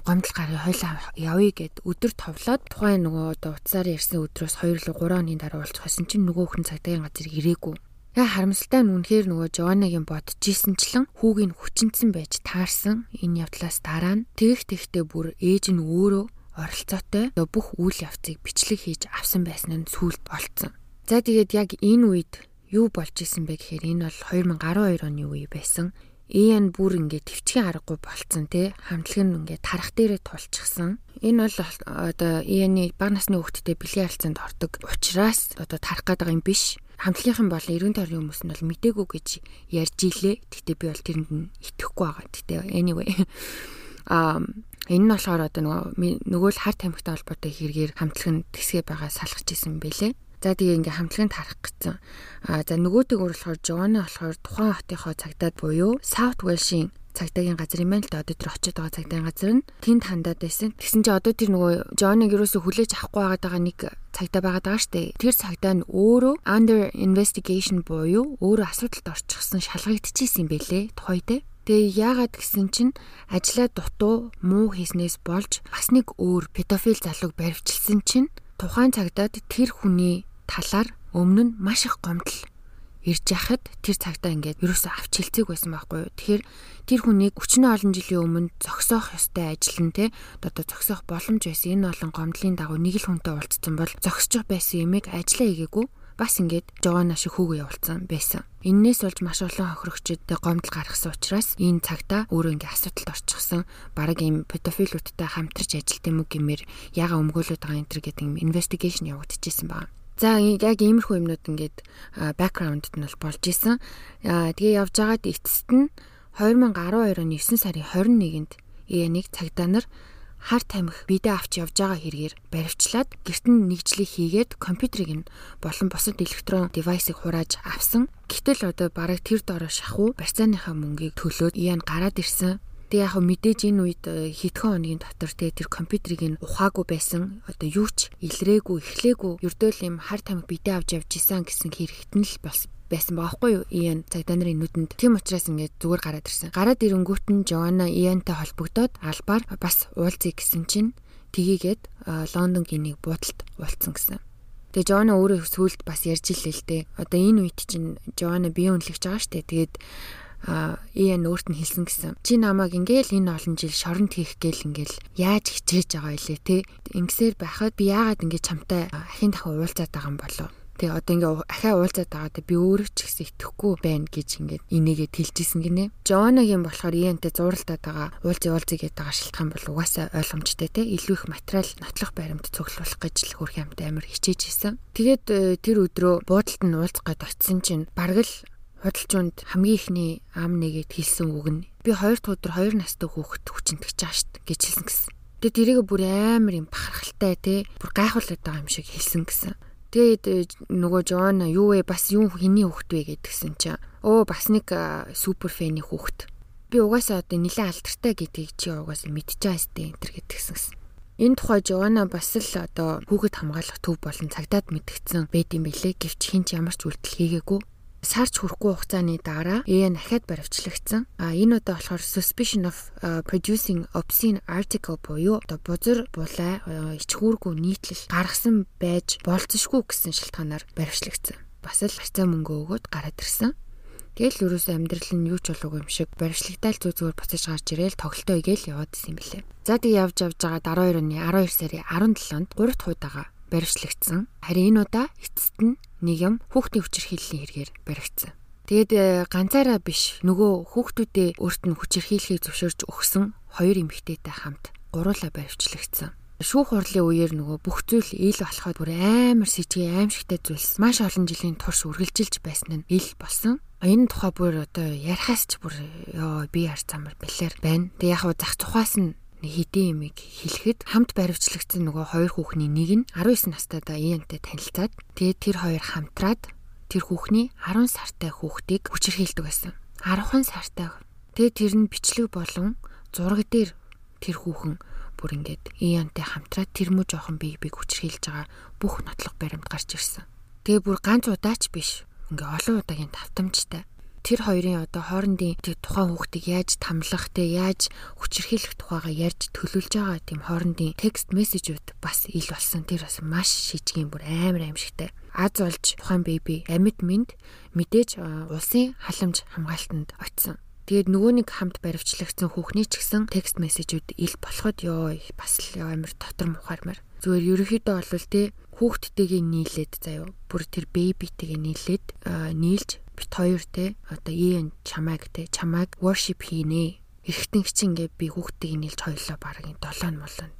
гомдол гарыг хоёлаа явъя гэд өдөр товлоод тухайн нөгөө одоо утсаар ярьсан өдрөөс 2 руу 3 оны дараа уулзах байсан чинь нөгөө хүн цагтаагийн газар ирээгүй. Тэгээ харамсалтай нь үнэхээр нөгөө Жованагийн бодож ийсэнчлэн хүүгийн хүчинцэн байж таарсан энэ явдлаас дараа нь тэгэх тэгтээ бүр ээж нь өөрөө оролцоотой бүх үйл явцыг бичлэг хийж авсан байсан нь сүулт олцсон. За тэгээд яг энэ үед юу болж исэн бэ гэхээр энэ бол 2012 оны үе байсан. Иэн бүр ингээд төвчгийн аргагүй болцсон тий хамтлаг нь ингээд тарах дээрээ тулчихсан. Энэ бол одоо Иэний баг насны хүүхдэд бэлгийн харилцаанд ордог учраас одоо тарах гэдэг юм биш. Хамтлагийнхан бол 90 тойрны хүмүүс нь бол мдээгүй гэж ярьж илээ. Гэтэ би бол тэрэнд нь итгэхгүй байгаа. Гэтэ anyway а энэ нь болохоор одоо нөгөө нөгөө л хар тамхитай холбоотой хэрэгээр хамтлаг нь тэсгээ байгаа салгаж исэн бэлээ. За тэгээ ингээ хамтлагын тарах гэсэн. А за нөгөөдөг болохоор Жона болохоор тухайн хотынхоо цагдаад буюу South Wales-ийн цагдаагийн газар юм байна л да одоо тэр очиод байгаа цагдаагийн газар нь тэнд хандаад байсан. Тэгсэн чи одоо тэр нөгөө Жоныг юусоо хүлээж авахгүй байгаа нэг цагдаа байгаа штэ. Тэр цагдаа нь өөрөө under investigation буюу өөрөө асуудалд орчихсон шалгагдчихсэн юм бэлээ тухайд. Тэгээ яагаад гэсэн чинь ажлаа дутуу муу хийснээс болж бас нэг өөр педофил залууг баривчилсан чинь тухайн цагдаад тэр хүний талаар өмнө нь маш их гомдол ирж яхад тэр цагтаа ингээд ерөөсөө авч хилцээг байсан байхгүй юу. Тэгэхээр тэр хүнийг өчнөө олон жилийн өмнө зогсоох ёстой ажил нь те одоо зогсоох боломж байсан. Энэ олон гомдлын дагуу нэг л хүнтэй уулзсан бол зогсож байсан юмыг ажиллаа хийгээгүй бас ингээд жогоно шиг хүүгээ явуулсан байсан. Иннээс болж маш олон хохирогчд гомдол гаргасан учраас энэ цагта өөрөө ингээд асуудалд орчихсон. Бараг ийм педофилуудтай хамтарч ажилт юм уу гэмээр яга өмгөөлөд байгаа энэ төр гэдэг юм инвестигейшн явагдчихсан байна. За яг иймэрхүү юмнууд ингээд бэкграундд нь бол болж исэн. Тэгээ явж байгаад эцэст нь 2012 оны 9 сарын 21-нд нэг цагдаа нар хар тамхи бидээ авч явж байгаа хэрэгээр баривчлаад гэрт нь нэгжлийг хийгээд компьютерийг нь болон бусад электрон девайсыг хурааж авсан. Гэтэл одоо бараг тэр дороо шахуу барьцааныхаа мөнгийг төлөөд яан гараад ирсэн. Тэг яг мэдээж энэ үед э, хэдхэн хоногийн дотор те тэр компьютерийг нь ухаагүй байсан. Одоо юу ч илрээгүй, эхлээгүй. Ердөөл юм хар тамхи бидээ авч явж исэн гэсэн хэрэгтэн л бас байсан баахгүй юу? Иэн цагдаа нарын нүдэнд. Тийм учраас ингээд зүгээр гараад ирсэн. Гараад ирэнгүүт нь Жоанна Иэнтэй холбогдоод албаар бас уулзъя гэсэн чинь тгийгээд Лондонгийн нэг буудалд уулзсан гэсэн. Тэгээ Жоанна өөрөө сүулт бас ярьж илээ л дээ. Одоо энэ үед чинь Жоанна бие үнэлж байгаа штэ. Тэгээд а ийн өөрт нь хэлсэн гэсэн. Чи намайг ингээл энэ олон жил шоронд хийх гээл ингээл яаж хичээж байгаа илээ те. Ингэсээр байхад би яагаад ингэ чамтай ахин дахин уулзаад байгаа юм болов? Тэгээ одоо ингээ ахаа уулзаад байгаа би өөрөө ч ихсэн итгэхгүй байна гэж ингээд инээгээд хэлжсэн гинэ. Жоанагийн болохоор ийнтэй зууралдаад байгаа уулзъя уулзъя гэдэг байгаа шалтгаан бол угаасаа ойлгомжтой те. Илүү их материал нотлох баримт цуглуулах гэж л хөрх юмтай амар хичээж исэн. Тэгээд э, тэр өдрөө буудалд нь уулзах гээд очисон чинь бараг л Худалчуунд хамгийн ихний ам нэгэд хэлсэн үг нь би хоёр өдөр хоёр настай хүүхэд хүчинтгэж штт гэж хэлсэн гэсэн. Тэгээ тэрийг бүр амар юм бахархалтай те бүр гайхуулаад байгаа юм шиг хэлсэн гэсэн. Тэгээд э, нөгөө Жона юу вэ бас юу хэний хүүхэд вэ гэдгсэн чинь оо бас нэг супер фэний хүүхэд. Би угаасаа одоо нилээ алдартай гэдгийг чи угаасаа мэдчихэе сте энэ төр гэдгсэн. Энэ тухай Жона бас л одоо хүүхэд хамгаалах төв болон цагдаад мэдгдсэн байд юм билэ гэвч хин ч ямар ч үйлдэл хийгээгүй сарч хүрэхгүй хугацааны дараа ЭН ахаад баривчлагдсан. А энэ удаа болохоор suspicion of uh, producing obscene article буюу одоо бузар булай ичхүүргүй нийтлэл гаргасан байж болцсошгүй гэсэн шалтгаанаар баривчлагдсан. Бас л харьцаа мөнгө өгөөд гараад ирсэн. Тэгэл юуроос амьдрал нь юу ч болоогүй юм шиг баривчлагтаал зүү зүгээр буцаж гарч ирээл тоглолтоо игээл яваад исэн юм билээ. За тэг явж явж байгаа 12 оны 12 сарын 17-нд 3 дахь удаага баривчлагдсан. Харин энэ удаа эцэст нь нэг юм хүүхдийн хүчирхийллийн хэрэгээр баригдсан. Тэгээд э, ганцаараа биш нөгөө хүүхдүүдээ өөрт нь хүчирхийлхийг зөвшөөрж өгсөн хоёр эмэгтэйтэй хамт гуруула баривчлагдсан. Шүүх хурлын үеэр нөгөө бүх зүйл ил болоход бүр амар сэжиг аимшигтай зүйлс маш олон жилийн турш үргэлжилж байсан нь ил болсон. энэ тухай бүр одоо ярихаас ч бүр ёо би яар замар бэлэр байна. Тэг яг зах тухаас нь хэдийн юмыг хэлэхэд хамт баривчлагдсан нөгөө хоёр хүүхний нэг нь 19 настайдаа Иэнтэй танилцаад тэгээд тэр хоёр хамтраад тэр хүүхний 10 сартай хүүхдийг хүчирхийлдэг байсан. 10 сартай. Тэгээд тэр нь бичлэг болон зураг дээр тэр хүүхэн бүр ингээд Иэнтэй хамтраад тэр муу жоохон бийг хүчирхийлж байгаа бүх нотлох баримт гарч ирсэн. Тэгээ бүр ганц удаач биш. Ингээ олон удаагийн давтамжтай тэр хоёрын одоо хоорондын тухайн хүүхдийг яаж тамлах те яаж хүчирхийлэх тухайга ярьж төлөвлөж байгаа тийм хоорондын текст мессежүүд бас ил болсон. Тэр бас маш шижгийн бүр амар аимшигтай. Аз олж тухайн беби амьд минь мэдээж улсын халамж хамгаалтанд очсон. Тэгээд нөгөө нэг хамт баривчлагдсан хүүхний ч гэсэн текст мессежүүд ил болоход ёо бас л амар дотор мухаармаар. Зүгээр ерөөхдөө бол те хүүхдтэйгээ нийлээд заяо бүр тэр бебитэйгээ нийлээд нийлж бит хоёр те одоо ийн чамайг те чамайг worship хийнэ. Эргэтэн чинь ингээ би хүүхдийг нийлж хоёлоо бараг 7 молон.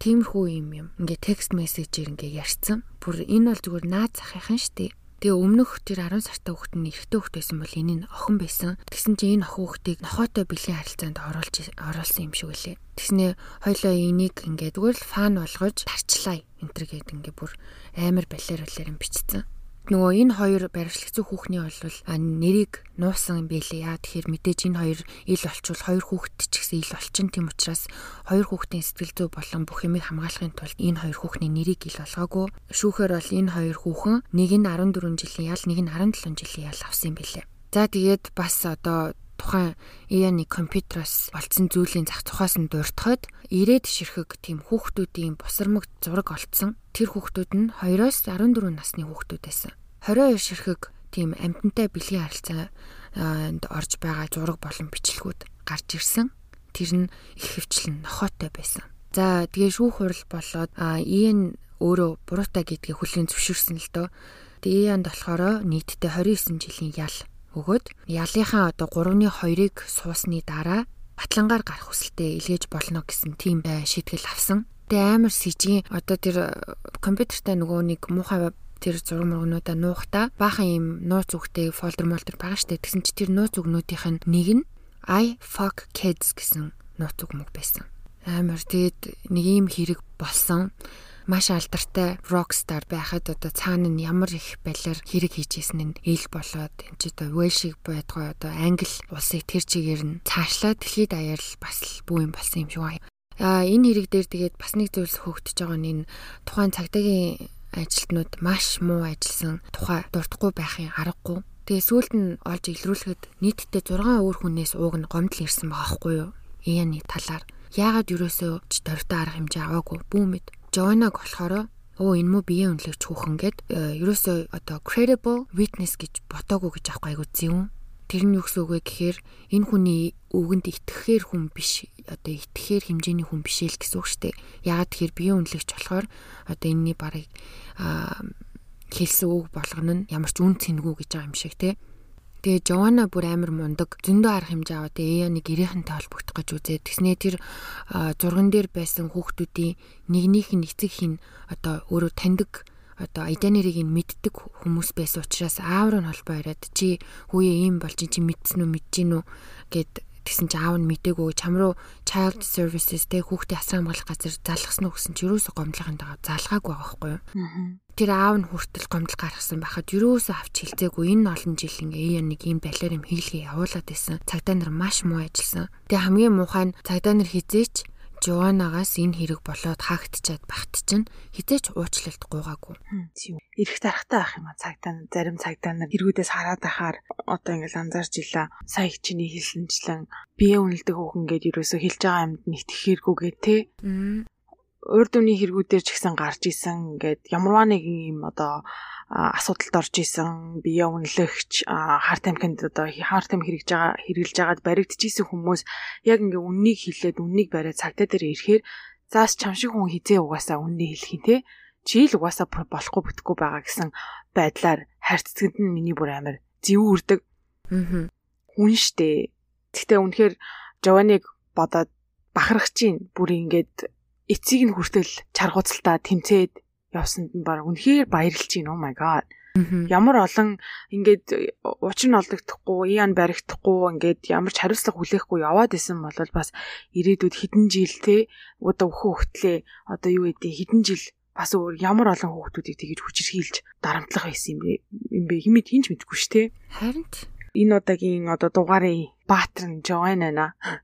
Тиймэрхүү юм юм. Ингээ текст мессежээр ингээ ярьсан. Бүр энэ бол зүгээр наад захынхан штэ. Тэгээ өмнөх тэр 10 сартай хүүхэд нь эрэгтэй хүүхэд байсан бол энэ нь охин байсан. Тэгсэн чинь энэ охин хүүхдийг нохоотой бэлгийн харилцаанд оруулж оруулсан юм шиг үлээ. Тэгснээ хоёлоо энийг ингээд зүгээр л фан болгож тарчлаа. Энтэр гээд ингээ бүр амар балер балер юм бичсэн нөгөө энэ хоёр баримтлагцсан хүүхний бол нэрийг нуусан байлээ. Яа тэгэхээр мэдээж энэ хоёр ил олчвол хоёр хүүхэд ч гэсэн ил олчин тийм учраас хоёр хүүхдийн сэтгэл зүй болон бүх юмыг хамгаалахын тулд энэ хоёр хүүхний нэрийг ил болгоогүй. Шүүхээр бол энэ хоёр хүүхэн нэг нь 14 жилийн ял, нэг нь 17 жилийн ял авсан юм байлээ. За тэгээд бас одоо тухайн AI-ны компьютероос олдсон зүйлийн зах тухаас нь дуртахад ирээд ширхэг тийм хүүхдүүдийн босромог зураг олцсон. Тэр хүүхдүүд нь 2-оос 14 насны хүүхдүүд байсан. 22 ширхэг тийм амтантай бэлгийн харилцаанд орж байгаа зураг болон бичлэгүүд гарч ирсэн. Тэр нь их хөвчлэн нохоотой байсан. За тэгээ шүүх хурал болоод ийн өөрөө буруутай гэдгийг хүлээн зөвшөөрсөн л дөө. Тэгээ янд болохоор нийтдээ 29 жилийн ял өгөөд ялынхаа одоо 3-ны 2-ыг суусны дараа батлангаар гарах хүсэлтэд илгээж болно гэсэн тийм э, шийтгэл авсан. Тэгээ амар сэжгийн одоо тэр э, компьютертай нөгөө нэг муухай тэр зураг мөргнүүдээ нуухта баахан юм нууц үгтэй фолдер молдер байгаа штэ тэгсэн чи тэр нууц үгнүүдийнх нь нэг нь I fuck kids гэсэн нууц үг мөг байсан. Амар тэгэд нэг юм хэрэг болсон маш алдартай рокстар байхад одоо цаана нь ямар их балиар хэрэг хийжсэн нь ил болоод энэ ч одоо Уэлшиг байдгаа одоо Англи улсыг тэр чигээр нь цаашлаад дэлхийд даяар бас л бүү юм болсон юм шиг байна. А энэ хэрэг дээр тэгээд бас нэг зүйлс хөөгдөж байгаа нь энэ тухайн цагдаагийн ажилтнууд маш муу ажилласан тухай дуртахгүй байхын аргагүй. Тэгээ сүүлд нь олж илрүүлэхэд нийтдээ 6 өөр хүнээс ууг нь гомдол ирсэн байгаа байхгүй юу? Ияны талаар. Яагаад юусоо ч дөрвтэй арга хэмжээ аваагүй бүүмэд Joanna-г болохоор оо энэ муу биеийн үнэлэгч хүүхэн гээд э, ерөөсөө одоо credible witness гэж ботоогүй гэж авахгүй айгу зөв. Тэр нь юу гэсэн үг вэ гэхээр энэ хүний үгэнд итгэхээр хүн биш одоо итгэхээр хэмжээний хүн биш л гэсэн үг шүү дээ. Яагаад тэгэхээр биеийн үнэлэгч болохоор одоо энэний барыг хэлсэн үг болгоно нь ямар ч үн цэнгүй гэж байгаа юм шиг те. Тэгээ Жована бүр амар мундаг. Зөндөө арга хэмжээ аваад Эяны гэрийнхэнтэй холбогдох гэж үзээ. Тэгснээ тэр зурган дээр байсан хүүхдүүдийн нэгнийх нь эцэг хин одоо өөрөө таньдаг одоо айданерийг нь мэддэг хүмүүс байсан учраас аавар нь холбоо яриад чи хүүе ийм болж чи мэдсэн үү мэдэж гинүү гэд тэгсэн чи аав нь мдэггүй чам руу child services тэ хүүхдээ асран хамгаалах газар залгасан уу гэсэн чи юусоо гомдлохын дагаа залгаагүй байгаа байхгүй юу тэр аав нь хүртэл гомдол гаргасан байхад юусоо авч хилцээгүй энэ олон жил ингээ ээ нэг ийм балиар юм хийлгээ явуулаад байсан. Цагдаа нар маш муу ажилласан. Тэгээ хамгийн муухай нь цагдаа нар хизээч Жуанагаас энэ хэрэг болоод хаагдчаад багт чинь хизээч уучлалт гуйгаагүй. Тийм. Ирэх тарахтай байх юм а цагдаа зарим цагдаа нар эргүүдээс хараад ахаар одоо ингээл анзаарч илаа. Сая чиний хэлсэнчлэн бие үнэлдэг хүүхэн гээд юусоо хэлж байгаа юмд нэгт хэрэггүйгээ те урд үний хэрэгүүдээр ч гэсэн гарч исэн ингээд ямарваа нэгэн юм одоо асуудалд орж исэн бие үнэлэгч харт амхинд одоо харт амх хэрэгж байгаа хэрэгжилж байгаад баригдчихсэн хүмүүс яг ингээ үннийг хэлээд үннийг бариад цагтаа дээр ирэхээр заас чам шиг хүн хизээ угаасаа үннийг хэлэх юм те чи л угаасаа болохгүй бүтэхгүй байгаа гэсэн байдлаар харьцагд нь миний бүр амар зэв үрдэг. Аа. Хүн штэ. Гэхдээ үнэхээр Жованыг бодоод бахарах чинь бүр ингээд эцийг нь хүртэл чаргууцалтаа тэмцээд явсанд нь баг үнэхээр баярлж байна. Oh my god. Ямар олон ингээд учир нь олдогдохгүй, яан баригдахгүй ингээд ямар ч хариуцлага хүлээхгүй яваад исэн бол бас ирээдүйд хэдэн жил те одоо өхөө хөлтлээ одоо юу гэдэг хэдэн жил бас өөр ямар олон хүүхдүүдийг тэгэж хүчирхийлж дарамтлах байсан юм бэ? Юм бэ? Химэд хинч мэдгүй шүү те. Харин энэ удаагийн одоо дугаарын Жоан байна. Аа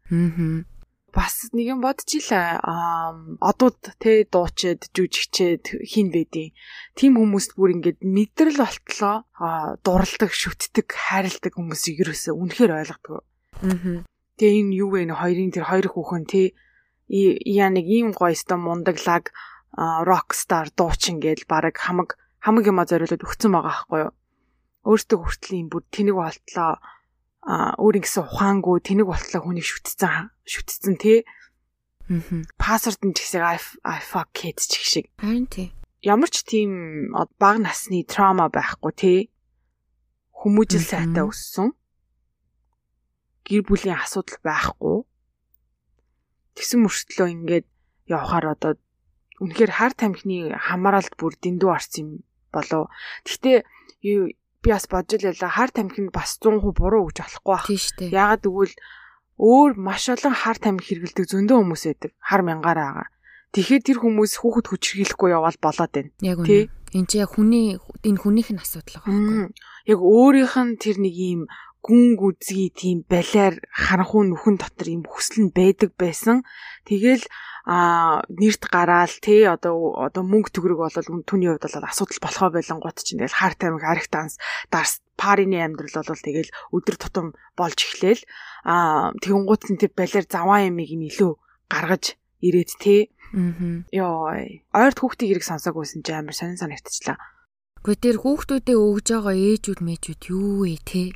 бас нэг юм бодчихлаа. Аа одууд те дуучид, жүжигчээд хин байдیں۔ Тим хүмүүст бүр ингээд мэдрэл болтлоо. Аа дурладаг, шүтдэг, хайрладаг хүмүүсийг ерөөсөө үнэхээр ойлгодог. Аа. Тэгээ энэ юу вэ? Хоёрын тэр хоёр хүүхэн те яа нэг ийм өстө мундаглаг рокстар дуучин гээл баг хамаг хамаг юма зориулаад өгцөн байгаа байхгүй юу? Өөртөө хүртэл юм бүр тэнэг болтлоо а өөрийн гэсэн ухаангүй тэнэг болтлоо хүнийг шүтцэн шүтцэн тий. Аа. Пассворд нь ч гэсэн I fuck kids ч шиг. Харин тий. Ямар ч тийм бага насны траума байхгүй тий. Хүмүүжил сайтай өссөн. Гэр бүлийн асуудал байхгүй. Тэгсэн мөртлөө ингээд явхаар одоо үнэхээр хар тамхины хамааралд бүр дэндүү орсон юм болов. Гэхдээ би бас бодж илээ хар тамхинд бас 100% буруу гэж болохгүй байх. Яагаад гэвэл өөр маш олон хар тамхи хэрэгэлдэг зөндөө хүмүүс байдаг. Хар мянгаараа. Тэгэхээр тэр хүмүүс хүүхэд хүчрхийлэхгүй явбал болоод байна. Яг үнэ. Энд чи яг хүний энэ хүнийх нь асуудал байгаа байхгүй. Яг өөрийнх нь тэр нэг юм гүн гүзгий тийм балиар харанхуй нүхэн дотор юм хүсэл нь байдаг байсан. Тэгэл а нэрт гараал тий одоо одоо мөнгө төгрөг болол түүний хувьд бол асуудал болохоо байлан гот чинь тэгэл хар тамиг арих данс дарс парины амьдрал бол тэгэл өдөр тутам болж эхлээл а тэгэн гут нь тэр балиар заваа ямиг нь илүү гаргаж ирээд Аа. Йоо. Ойрт хүүхдийн хэрэг сонсоогүйсэн чи амар сонин санагдчихлаа. Гэхдээ тэр хүүхдүүдэд өгж байгаа ээжүүд мэжүүд юу вэ те?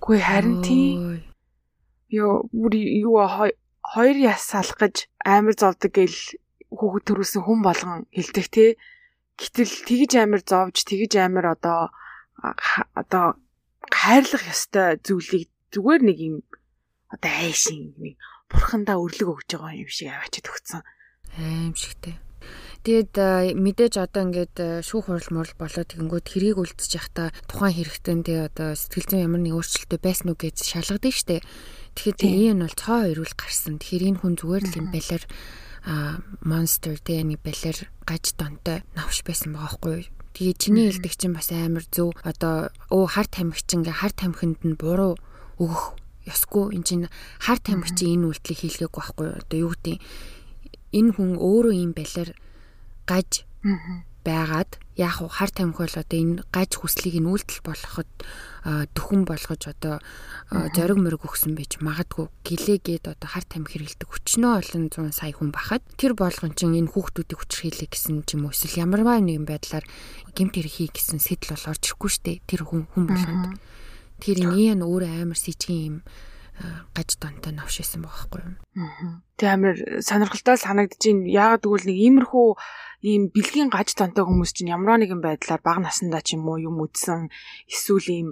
Гүй харин тийм. Йоо бүр юу хоёр яс салгаж амар зовдөг гэл хүүхэд төрүүлсэн хүн болгон хэлдэг те. Гэтэл тэгж амар зовж тэгж амар одоо одоо хайрлах ёстой зүйлийг зүгээр нэг юм одоо айшин нэг бурхандаа өрлөг өгж байгаа юм шиг аваачаад өгцөн. Аимшигтэй. Тэгээд мэдээж одоо ингээд шүүх хурал мурал болоод тэгэнгүүт хэрийг үлдсэж явахдаа тухайн хэрэгтэн тэгээ одоо сэтгэл зүйн ямар нэг өөрчлөлтөө байсан уу гэж шалгадаг штеп. Тэгэхээр энэ бол цоо ирүүл гарсан. Тэгэхээр энэ хүн зүгээр л юм балер а монстер тэгээ нэг балер гаж донтой навш байсан байгаа хгүй юу? Тэгээ чиний хэлдэг чинь бас амар зөв. Одоо өө хар тамхич ингээ хар тамхинд нь буруу өгөх ёсгүй. Энд чинь хар тамхич энэ үйлдэлийг хийлгээгүй байхгүй юу? Одоо юу гэдэг энэ хүн өөрөө юм балер гаж байгаад яг хар тамхи бол одоо энэ гаж хүслийг нь үйлдэл болгоход дөхөн болгож одоо зориг мөрөг өгсөн байж магадгүй. Гэлээгээд одоо хар тамхи хэрэгэлдэг хүчнөө олон зуун сая хүн бахад тэр болгон чинь энэ хүүхдүүдийг хүчрхийлэх гэсэн ч юм уу эсвэл ямарваа нэгэн байдлаар гемт хэрэг хий гэсэн сэтэл бол орж ирэхгүй штэ тэр хүн хүн болгонд. Тэр энэ өөр амар сэжгийн юм гаж донтой новш исэн байгаа байхгүй юу. Тэг амир сонирхолтой санагдаж байна. Яагаад гэвэл нэг иймэрхүү ийм бэлгийн гаж донтой хүмүүс чинь ямар нэгэн байдлаар бага насндаа ч юм уу юм үдсэн эсвэл ийм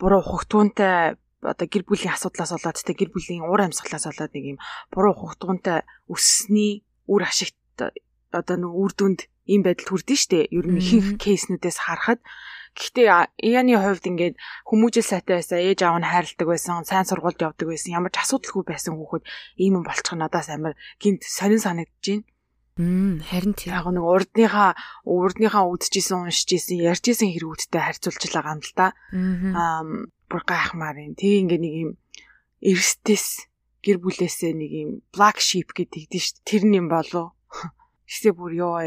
буруу хугтуунтай одоо гэр бүлийн асуудлаас болоод тэ гэр бүлийн уур амьсгалаас болоод нэг ийм буруу хугтуунтай өссний үр ашигт одоо нэг үр дүнд ийм байдал хүрдэн штэ. Ер нь ихэнх кейснүүдээс харахад Гэхдээ Яны хувьд ингээд хүмүүжил сайтай байсан, ээж аав нь хайрладаг байсан, сайн сургуульд явдаг байсан, ямар ч асуудалгүй байсан хүүхэд ийм юм болчих нь надаас амар гинт сонин санагдаж байна. Мм харин тийм. Яг нэг урдныхаа урдныхаа үдчихсэн уншижсэн ярьжсэн хэрэгүүдтэй харьцуулж байгаа юм л да. Аа бүр гайхмаар юм. Тэг ингээ нэг юм эрсдэс гэр бүлээсээ нэг юм black sheep гэдэг дээ шүү. Тэр нь юм болов. Эсвэл бүр ёо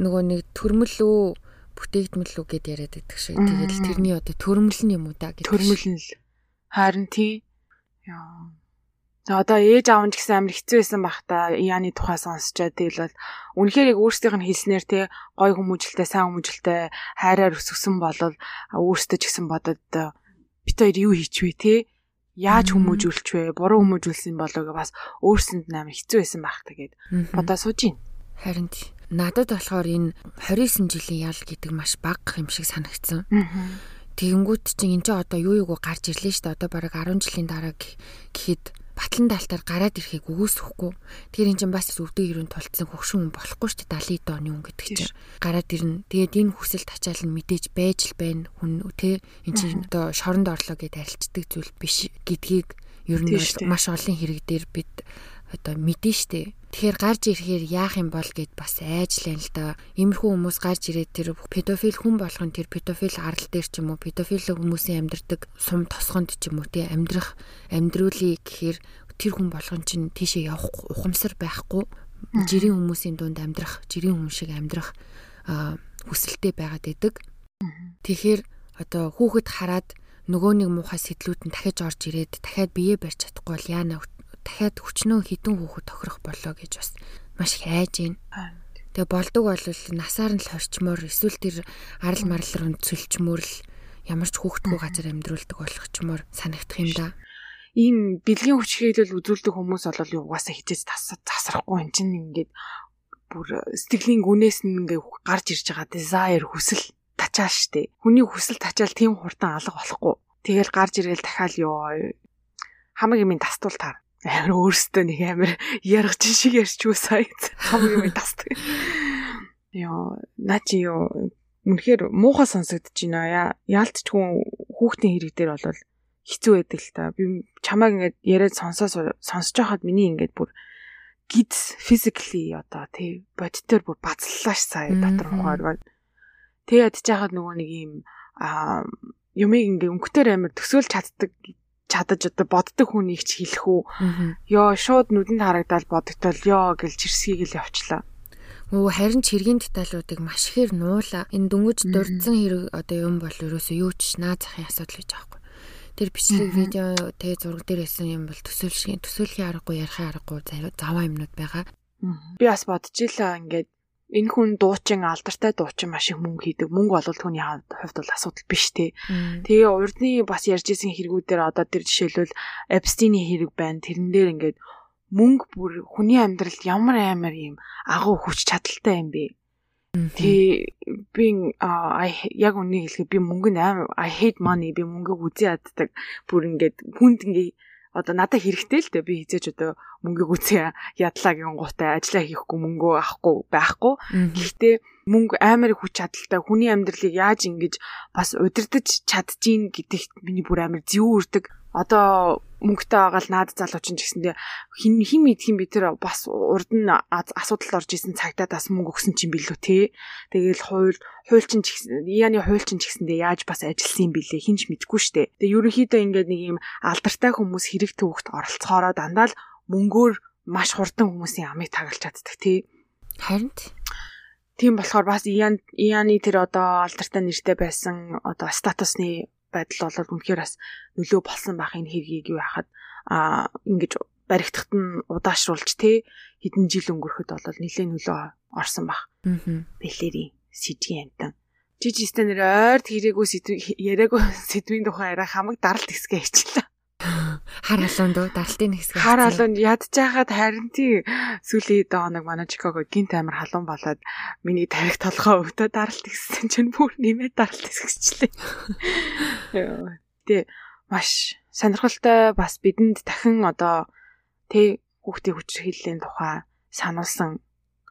нөгөө нэг төрмөл үү бүтээгдмэл үү гэд яриад байдаг шиг. Тэгэл тэрний одоо төрмөл нь юм уу да гэдэг. Төрмөл нь л. Харин тий. Яа. Одоо ээж аав нь ч гэсэн амар хэцүү байсан бах та Яны тухай сонсчоод тэгэл бол үнэхээр яг өөрсдийнх нь хэлснээр те гой хүмүүжлэлтэй сайн хүмүүжлэлтэй хайраар өсгсөн болол өөрсдөө ч гэсэн бодод бит хоёр юу хийчвэ те яаж хүмүүжүүлч вэ буруу хүмүүжүүлсэн болоо гэ бас өөрсөнд амар хэцүү байсан бах та гэд бодоо сууж гин харин надад болохоор энэ 29 жилийн ял гэдэг маш бага юм шиг санагдсан. Тэгэнгүүт чинь энэ ч одоо юу юуг гарч ирлээ шүү дээ. Одоо бараг 10 жилийн дараа гэхэд батлан даалтаар гараад ирэхийг үгүйсэхгүй. Тэгэхээр эн чинь бас өвдөг хэрүүн тулцсан хөгшин хүн болохгүй шүү дээ 70 оны хүн гэдэг чинь. Гараад ирнэ. Тэгээд энэ хүсэл тачаал нь мэдээж байж л байна. Хүн тэ эн чинь одоо шоронд орлоо гэдээ арилждаг зүйл биш гэдгийг ер нь маш олон хэрэг дээр бид одоо мэдэн штэ. Тэгэхээр гарч ирэхээр яах юм бол гэд бас айжлаа л да. Иймэрхүү хүмүүс гарч ирээд тэр педофил хүн болгон тэр педофил арал дээр ч юм уу педофил хүмүүсийн амьдардаг сум тосгонд ч юм уу тий амьдрах амьдруулъя гэхээр тэр хүн болгон чинь тийшээ явах ухамсар байхгүй жирийн хүмүүсийн дунд амьдрах жирийн хүн шиг амьдрах хүсэлтэй байгаад идэг. Тэгэхээр одоо хүүхэд хараад нөгөө нэг муухай сэтлүүд нь дахиж орж ирээд дахиад бие барьж чадахгүй бол яана дахиад хүчнөө хідэн хүүхэд тохирох болоо гэж бас маш их айж байна. Тэгээ болдог бол насаар нь л хорчмоор эсвэл тэр арал марал руу цөлчмөр л ямар ч хүүхдгүй газар амьдруулдаг болох чмоор санагдах юм да. Ийм бэлгийн хүч хийлэл үзүүлдэг хүмүүс бол угаасаа хитэж засрахгүй эн чинь ингээд бүр сэтгэлийн гүнээс нь ингээ гарч ирж байгаа desire хүсэл тачаал штэ. Хүний хүсэл тачаал тийм хурдан алга болохгүй. Тэгэл гарч ирээл дахиад ёо хамаг юм тастуул таар амар өөрөөсөө нэг амар яргаж шиг ярьч юу сайд хамгийн юм тасдаг. Яа, начи юу үнэхээр муухай сонсогдож байна. Яалтчгүй хүүхдийн хэрэг дээр бол хэцүү байдаг л та. Би чамааг ингээд яриад сонсоо сонсож байхад миний ингээд бүр гидс physically одоо тий бодитоор бүр бацлааш сая дотор ухаар. Тэгээд ядчихад нөгөө нэг юм аа юмыг ингээ өнгөтөр амир төсөөлж чаддаг чадаж одоо боддог хүнийг ч хэлэх үү. Йоо шууд нүдэнд харагдаад бодогдол ёо гэж чирсгийг л явчлаа. Өө харин чиргийн деталуудыг маш ихээр нуула. Энэ дөнгөж дурдсан хэрэг одоо юм бол ерөөсөө юу ч наа захын асуудал гэж аахгүй. Тэр бичлэг видео тэгээ зураг дээр хэлсэн юм бол төсөөлшгийн төсөөлхийн аргагүй ярихын аргагүй заваа юмнууд байгаа. Би бас бодчихлаа ингээд энэ хүн дуучин алдартай дуучин маш их мөнгө хийдэг. Мөнгө бол түүний хувьд бол асуудал биш те. Тэгээ урдны бас ярьж исэн хэрэгүүдээр одоо тэр жишээлбэл Эпстиний хэрэг байна. Тэрэн дээр ингээд мөнгө бүр хүний амьдралд ямар амар юм агуу хүч чадалтай юм бэ? Тий би яг үнийг хэлэхэд би мөнгөнд I hate money би мөнгөг үзий яддаг. Бүр ингээд хүнд ингээд одоо надад хэрэгтэй л дээ би хизээч одоо мөнгөг үсээ ядлаа гин гутай ажиллаа хийхгүй мөнгөө авахгүй байхгүй. Гэхдээ мөнгө амар хүч чадалтай хүний амьдралыг яаж ингэж бас удирдах чадчихин гэдэгт миний бүр амар зэвүү үрдэг. Одоо мөнгөтэй байгаа л наад залуучин ч гэсэндээ хин хин мэдхийн би тэр бас урд нь асуудалд орж исэн цагтаа бас мөнгө өгсөн чинь билүү те. Тэгээл хууль хуульчин ч гэсэн яаны хуульчин ч гэсэндээ яаж бас ажилласан юм бэлээ хинч мэдгүй штэ. Тэгээ ерөнхийдөө ингээд нэг юм алдартай хүмүүс хэрэг төвөгт оролцоороо дандаа л мөнгөөр маш хурдан хүмүүсийн амыг тагалж чаддаг тий. Харин тийм болохоор бас Ян Яны тэр одоо алдартай нэртэй байсан одоо статусны байдал бол үнэхээр бас нөлөө болсон байх энэ хэргийг юу яхад а ингэж баригдахад нь удаашруулж тий хэдэн жил өнгөрөхөд бол нэлээд нөлөө орсон баг. Бэлэри сэжгийн амтан. Жижигстэн нэр ойрт хэрэггүй яриаггүй сэдвийн тухай арай хамаг даралт хэсгээ хичлээ. Хар халуунд уу даралтын хэсэг. Хар халуунд ядчихад харин тий сүүлийн доо нэг манай Чикаго гинт амир халуун болоод миний тарих толгоо өвдөө даралт гэсэн чинь бүр нэмээд даралт хэсэгчлээ. Тэ маш сонирхолтой бас бидэнд дахин одоо тий хүүхдийн хүч хиллийн тухай сануулсан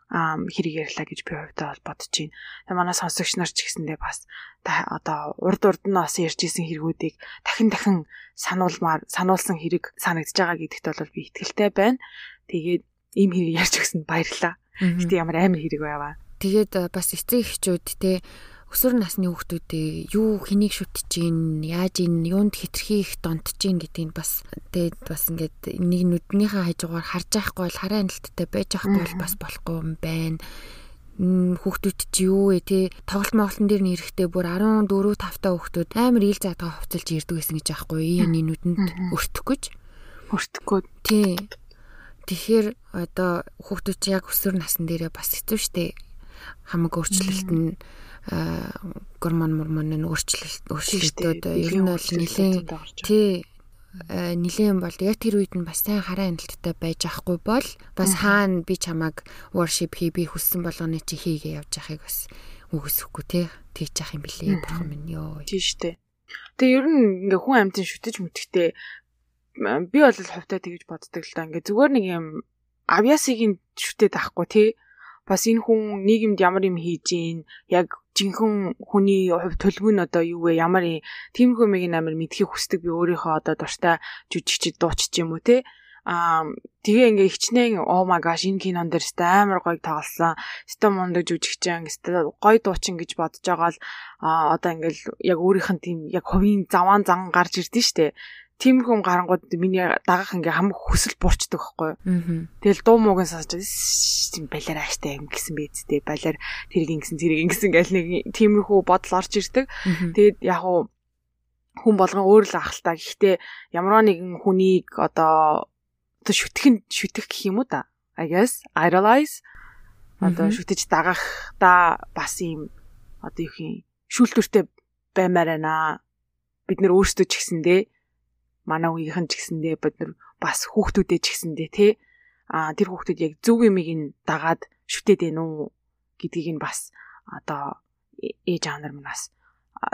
хэрэг ярьлаа гэж би хувьдаа бол бодож байна. Тэгээ манай сонсогч нар ч гэсэндээ бас одоо урд урд нь бас ярьж исэн хэрэгүүдийг дахин дахин сануулмаар сануулсан хэрэг санагдж байгаа гэдэгт бол би итгэлтэй байна. Тэгээд ийм хэрэг ярьж өгсөнд баярлалаа. Гэтэ ямар амар хэрэг байваа. Тэгээд бас эцэг эхчүүд те өсвөр насны хүүхдүүдээ юу хэнийг шүтэж гин яаж ин юунд хитрхи их донтож гин гэдгийг бас тэгээд бас ингээд нэг нүднийхээ хажуугаар харж байхгүй бол хараа анилттай байж байхгүй бол бас болохгүй юм байна. Хүүхдүүд чи юу вэ? Те тоглолт моголтон дээр нь эрэхтэй бүр 14 5 та хүүхдүүд амар ил заатгаа хувцалж ирдэг гэсэн гэж аахгүй. Яаны нүдэнд өртөх гэж өртөхгүй. Тий Тэгэхээр одоо хүүхдүүд чи яг өсвөр насн дээрээ бас хэцүү шттэ хамаг өөрчлөлт нь гормон мормон нь өөрчлөлт өөрчлөлтүүд ер нь бол нэлийн тий нилийн бол яг тэр үед нь бас сайн хараа хяналттай байж ахгүй бол бас хаана би чамайг worship хий би хүссэн болгоны чи хийгээ явж яхахыг бас үгүйсэхгүй тий. Тэгж яах юм бэлээ бурхан минь ёо тий штэ. Тэгээ ер нь ингээ хүн амьтан шүтэж мүтгэхдээ би бол хувьдаа тэгж боддог л да. Ингээ зүгээр нэг юм авьяасыг шүтээд авахгүй тий. Бас энэ хүн нийгэмд ямар юм хийж гин яг жинхэнэ хүний хувь төлөв нь одоо юу вэ? Ямар тийм хүмүүсийг амар мэдхийг хүсдэг би өөрийнхөө одоо дуртай жүжигчд дуучч юм уу тий Аа тэгээ ингээ хичнээн oh my gosh энэ кинон дээр сте амар гоё тоглосон. Сте мундаг жүжигчин сте гоё дуучин гэж бодож байгаа л а одоо ингээл яг өөрийнх нь тийм яг хувийн заваан зан гарч ирдэ штэ. Тиймэрхүү гарангууд миний дагах ингээ хам хүсэл бурчдаг байхгүй. Тэгэл дуу мууг нь сонсож тийм балиар ааштай юм гэсэн бийцтэй балиар тэрийг ингэсэн тэрийг ингэсэн гэл нэг тиймэрхүү бодол орж ирдэг. Тэгээд яг уу хүн болгон өөр л ахaltaа. Гэхдээ ямар нэгэн хүнийг одоо одоо шүтгэн шүтэх гэх юм уу да. I guess idolize одоо шүтэж дагах да бас юм одоо юу юм шүүлтүртэй баймаар байна. Бид нэр өөрсдөө ч гэсэндээ манай үеийнхэн ч гэсэндээ бид нар бас хүүхдүүдээ ч гэсэндээ тий а тэр хүүхдүүд яг зөв юмыг нь дагаад шүтээд байна уу гэдгийг нь бас одоо ээж аав нар манаас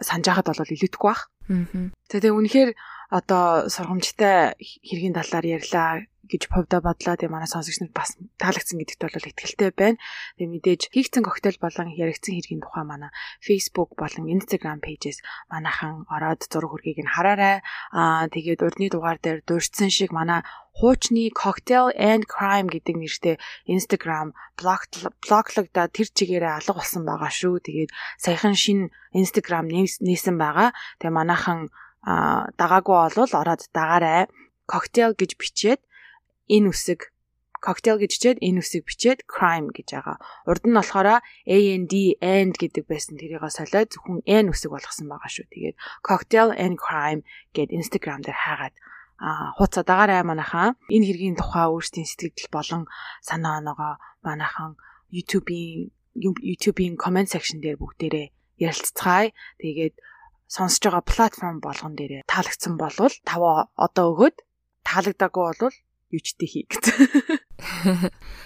санаж байхад бол илүүдэхгүй бах. Аа. Тэгээ үнэхээр одоо сургамжтай хэргийн талаар ярьлаа гэж хувьдаа бодлоо. Тэгээ манай сонсогч нар бас таалагдсан гэдэгт бол итгэлтэй байна. Тэгээ мэдээж хийгцэн коктейл болон яригдсан хэргийн тухай манай Facebook болон Instagram пэйжээс манайхан ороод зураг хүргийг нь хараарай. Аа тэгээд урдны дугаар дээр дурдсан шиг манай хуучны Cocktail and Crime гэдэг нэртэй Instagram блоглогдоо тэр чигээрээ алга болсон байгаа шүү. Тэгээд саяхан шинэ Instagram нээсэн байгаа. Тэгээ манайхан дагаагүй болвол ороод дагаарай. Cocktail гэж бичээд энэ үсэг cocktail гэж чихэд энэ үсэг бичээд crime гэж байгаа. Урд нь болохоор AND and гэдэг байсан тэрийг солиод зөвхөн N үсэг болгосон байгаа шүү. Тэгээд cocktail and crime гэд Instagram дээр хаагаад а хууцаа дагаарай манайхаа энэ хэргийн тухай өөрсдийн сэтгэл болон санаа оноогоо манайхан YouTube-ийн YouTube-ийн comment section дээр бүгдээрээ ярилцгаая. Тэгээд сонсож байгаа платформ болгон дээр таалагдсан болвол тав одоо өгөөд таалагдаагүй болвол юучтэй хий гэсэн.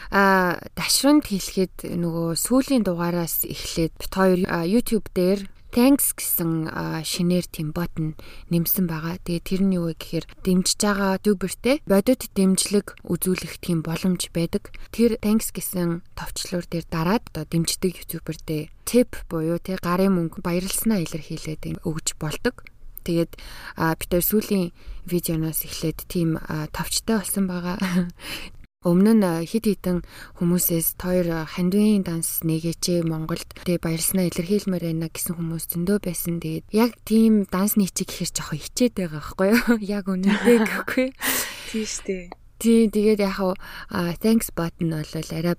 Аа дашрамд хэлэхэд нөгөө сүүлийн дугаараас эхлээд бит хоёр YouTube дээр Thanks гэсэн шинээр тийм ботн нэмсэн байгаа. Тэгээ тэр нь юу вэ гэхээр дэмжиж байгаа тубертэй бодит дэмжлэг үзүүлэх тийм боломж байдаг. Тэр Thanks гэсэн товчлуур дээр дараад одоо дэмждэг ютубертэй tip буюу тий гарын мөнгө баярлснаа илэрхийлээд өгж болдог. Тэгээд бид тэр сүүлийн видеоноос эхлээд тийм товчтой болсон байгаа. Өмнө нь хит хитэн хүмүүсээс тойр хандвийн данс нэгээч Монголд тэгээ баярлснаа илэрхийлмээр байна гэсэн хүмүүс зөндөө байсан. Тэгээд яг тийм данс нийчиг гэхэр жоохон хичээд байгаа байхгүй юу? Яг үнэндээ гэхгүй. Тийм штэ. Тий, тэгээд яг аа thanks button бол арай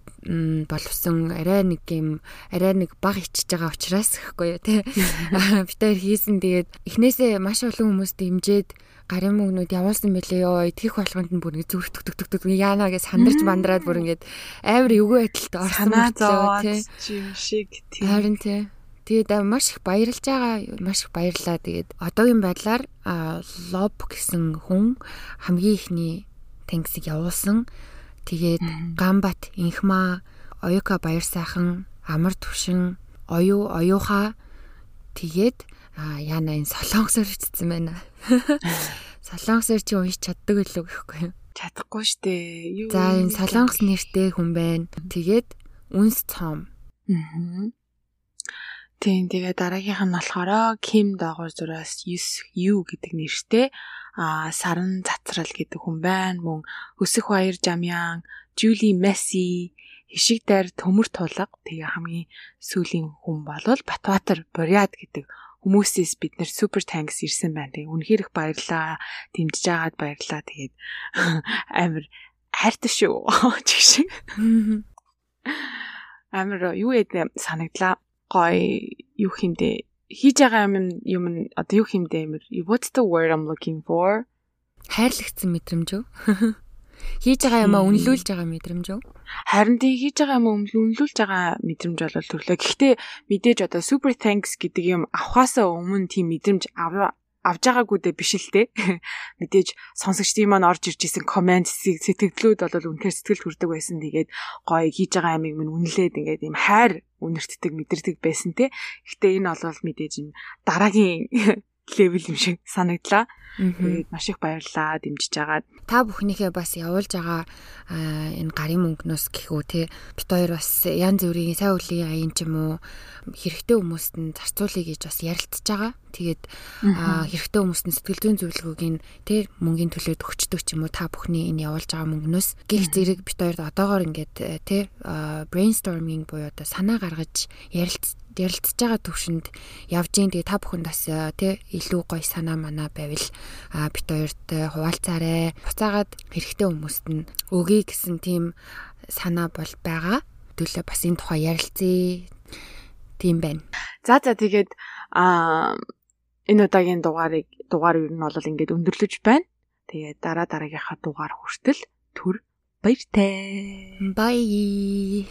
боловсон, арай нэг юм, арай нэг баг ичж байгаа учраас гэхгүй юу, тий. Битээр хийсэн тэгээд эхнээсээ маш олон хүмүүс дэмжиж гарын мөнгнүүд явуулсан мөлий ёо итгэх болгонд нь бүр ингэ зүрхтгтгтгтг яана гэж сандарч бандраад бүр ингэ амар эвгүй байдалтай орсон мөлөө тий юм шиг тий харин тий Тэгээд маш их баярлж байгаа маш их баярлаа. Тэгээд одоогийн байдлаар лоб гэсэн хүн хамгийн ихний тэнгисийг явуулсан. Тэгээд Гамбат, Инхма, Оюка баяр сайхан, Амар түвшин, Оюу, Оюуха тэгээд яана энэ солонгосоор бичсэн байна. Солонгосоор чи уншиж чаддаг үлээ гэхгүй юу? Чадахгүй штэ. За энэ солонгос нэртэй хүн байна. Тэгээд үнс цом. Аа. Тийм тэгээ дараагийнх нь болохоор Ким дагуур зураас U гэдэг нэртэй а саран цацрал гэдэг хүн байна. Мөн өсөх баяр жамяан, Жули Месси, хишиг дайр төмөр тулга тэгээ хамгийн сүүлийн хүн болвол Батбаатар Бориад гэдэг хүмүүсээс бид нэр супер танкс ирсэн байна. Тэгээ үнэхээр их баярлаа. Дэмжиж агаад баярлаа. Тэгээд амар хайртай шүү. Чиг шиг. Амар юу яд санагдлаа. Гой юу хиндэ хийж байгаа юм юм одоо юу хиндэ амар what's the word I'm looking for? Хайрлагдсан мэдрэмж үү? Хийж байгаа юмаа үнэлүүлж байгаа мэдрэмж үү? Харин тий хийж байгаа юм үнэлүүлж байгаа мэдрэмж бол төрлөө. Гэхдээ мэдээж одоо super thanks гэдэг юм авахаасаа өмнө тийм мэдрэмж авж байгаагүй дэ биш л те. Мэдээж сонсогчдын маань орж ирж исэн комент сэтгэлдлүүд бол үнэхээр сэтгэл хүрдэг байсан. Тэгээд гоё хийж байгаа ямиг минь үнэлээд ингээд юм хайр үнэртдэг мэдэрдэг байсан те. Гэхдээ энэ бол мэдээж юм дараагийн левел юм шиг санагдлаа. Тэгээд маш их баярлалаа дэмжиж агаад. Та бүхнийхээ бас явуулж байгаа энэ гарын мөнгнөөс гэхүү те бит хоёр бас янз бүрийн сайн үлийн аян ч юм уу хэрэгтэй хүмүүст нь зарцуулъя гэж бас ярилцж байгаа. Тэгээд хэрэгтэй хүмүүст нь сэтгэл зүйн зөвлөгөөг нь те мөнгөний төлөөд өгчдөг ч юм уу та бүхний энэ явуулж байгаа мөнгнөөс гих зэрэг бит хоёрд одоогоор ингээд те brainstorming буюу одоо санаа гаргаж ярилцж ярилцж байгаа төвшөнд явж гин тэгээ та бүхэнд бас э, тий илүү гоё санаа манаа байвал бит хоёрт хуваалцаарэ. Буцаагаад хэрэгтэй хүмүүст нь өгье гэсэн тийм санаа бол байгаа. Төлөө бас энэ тухай ярилцъя. Тийм байна. За за тэгээд а энэ удаагийн дугаарыг дугаар юу нь бол ингээд өндөрлөж байна. Тэгээд дараа дараагийнхаа дугаар хүртэл төр баяртай. Bye.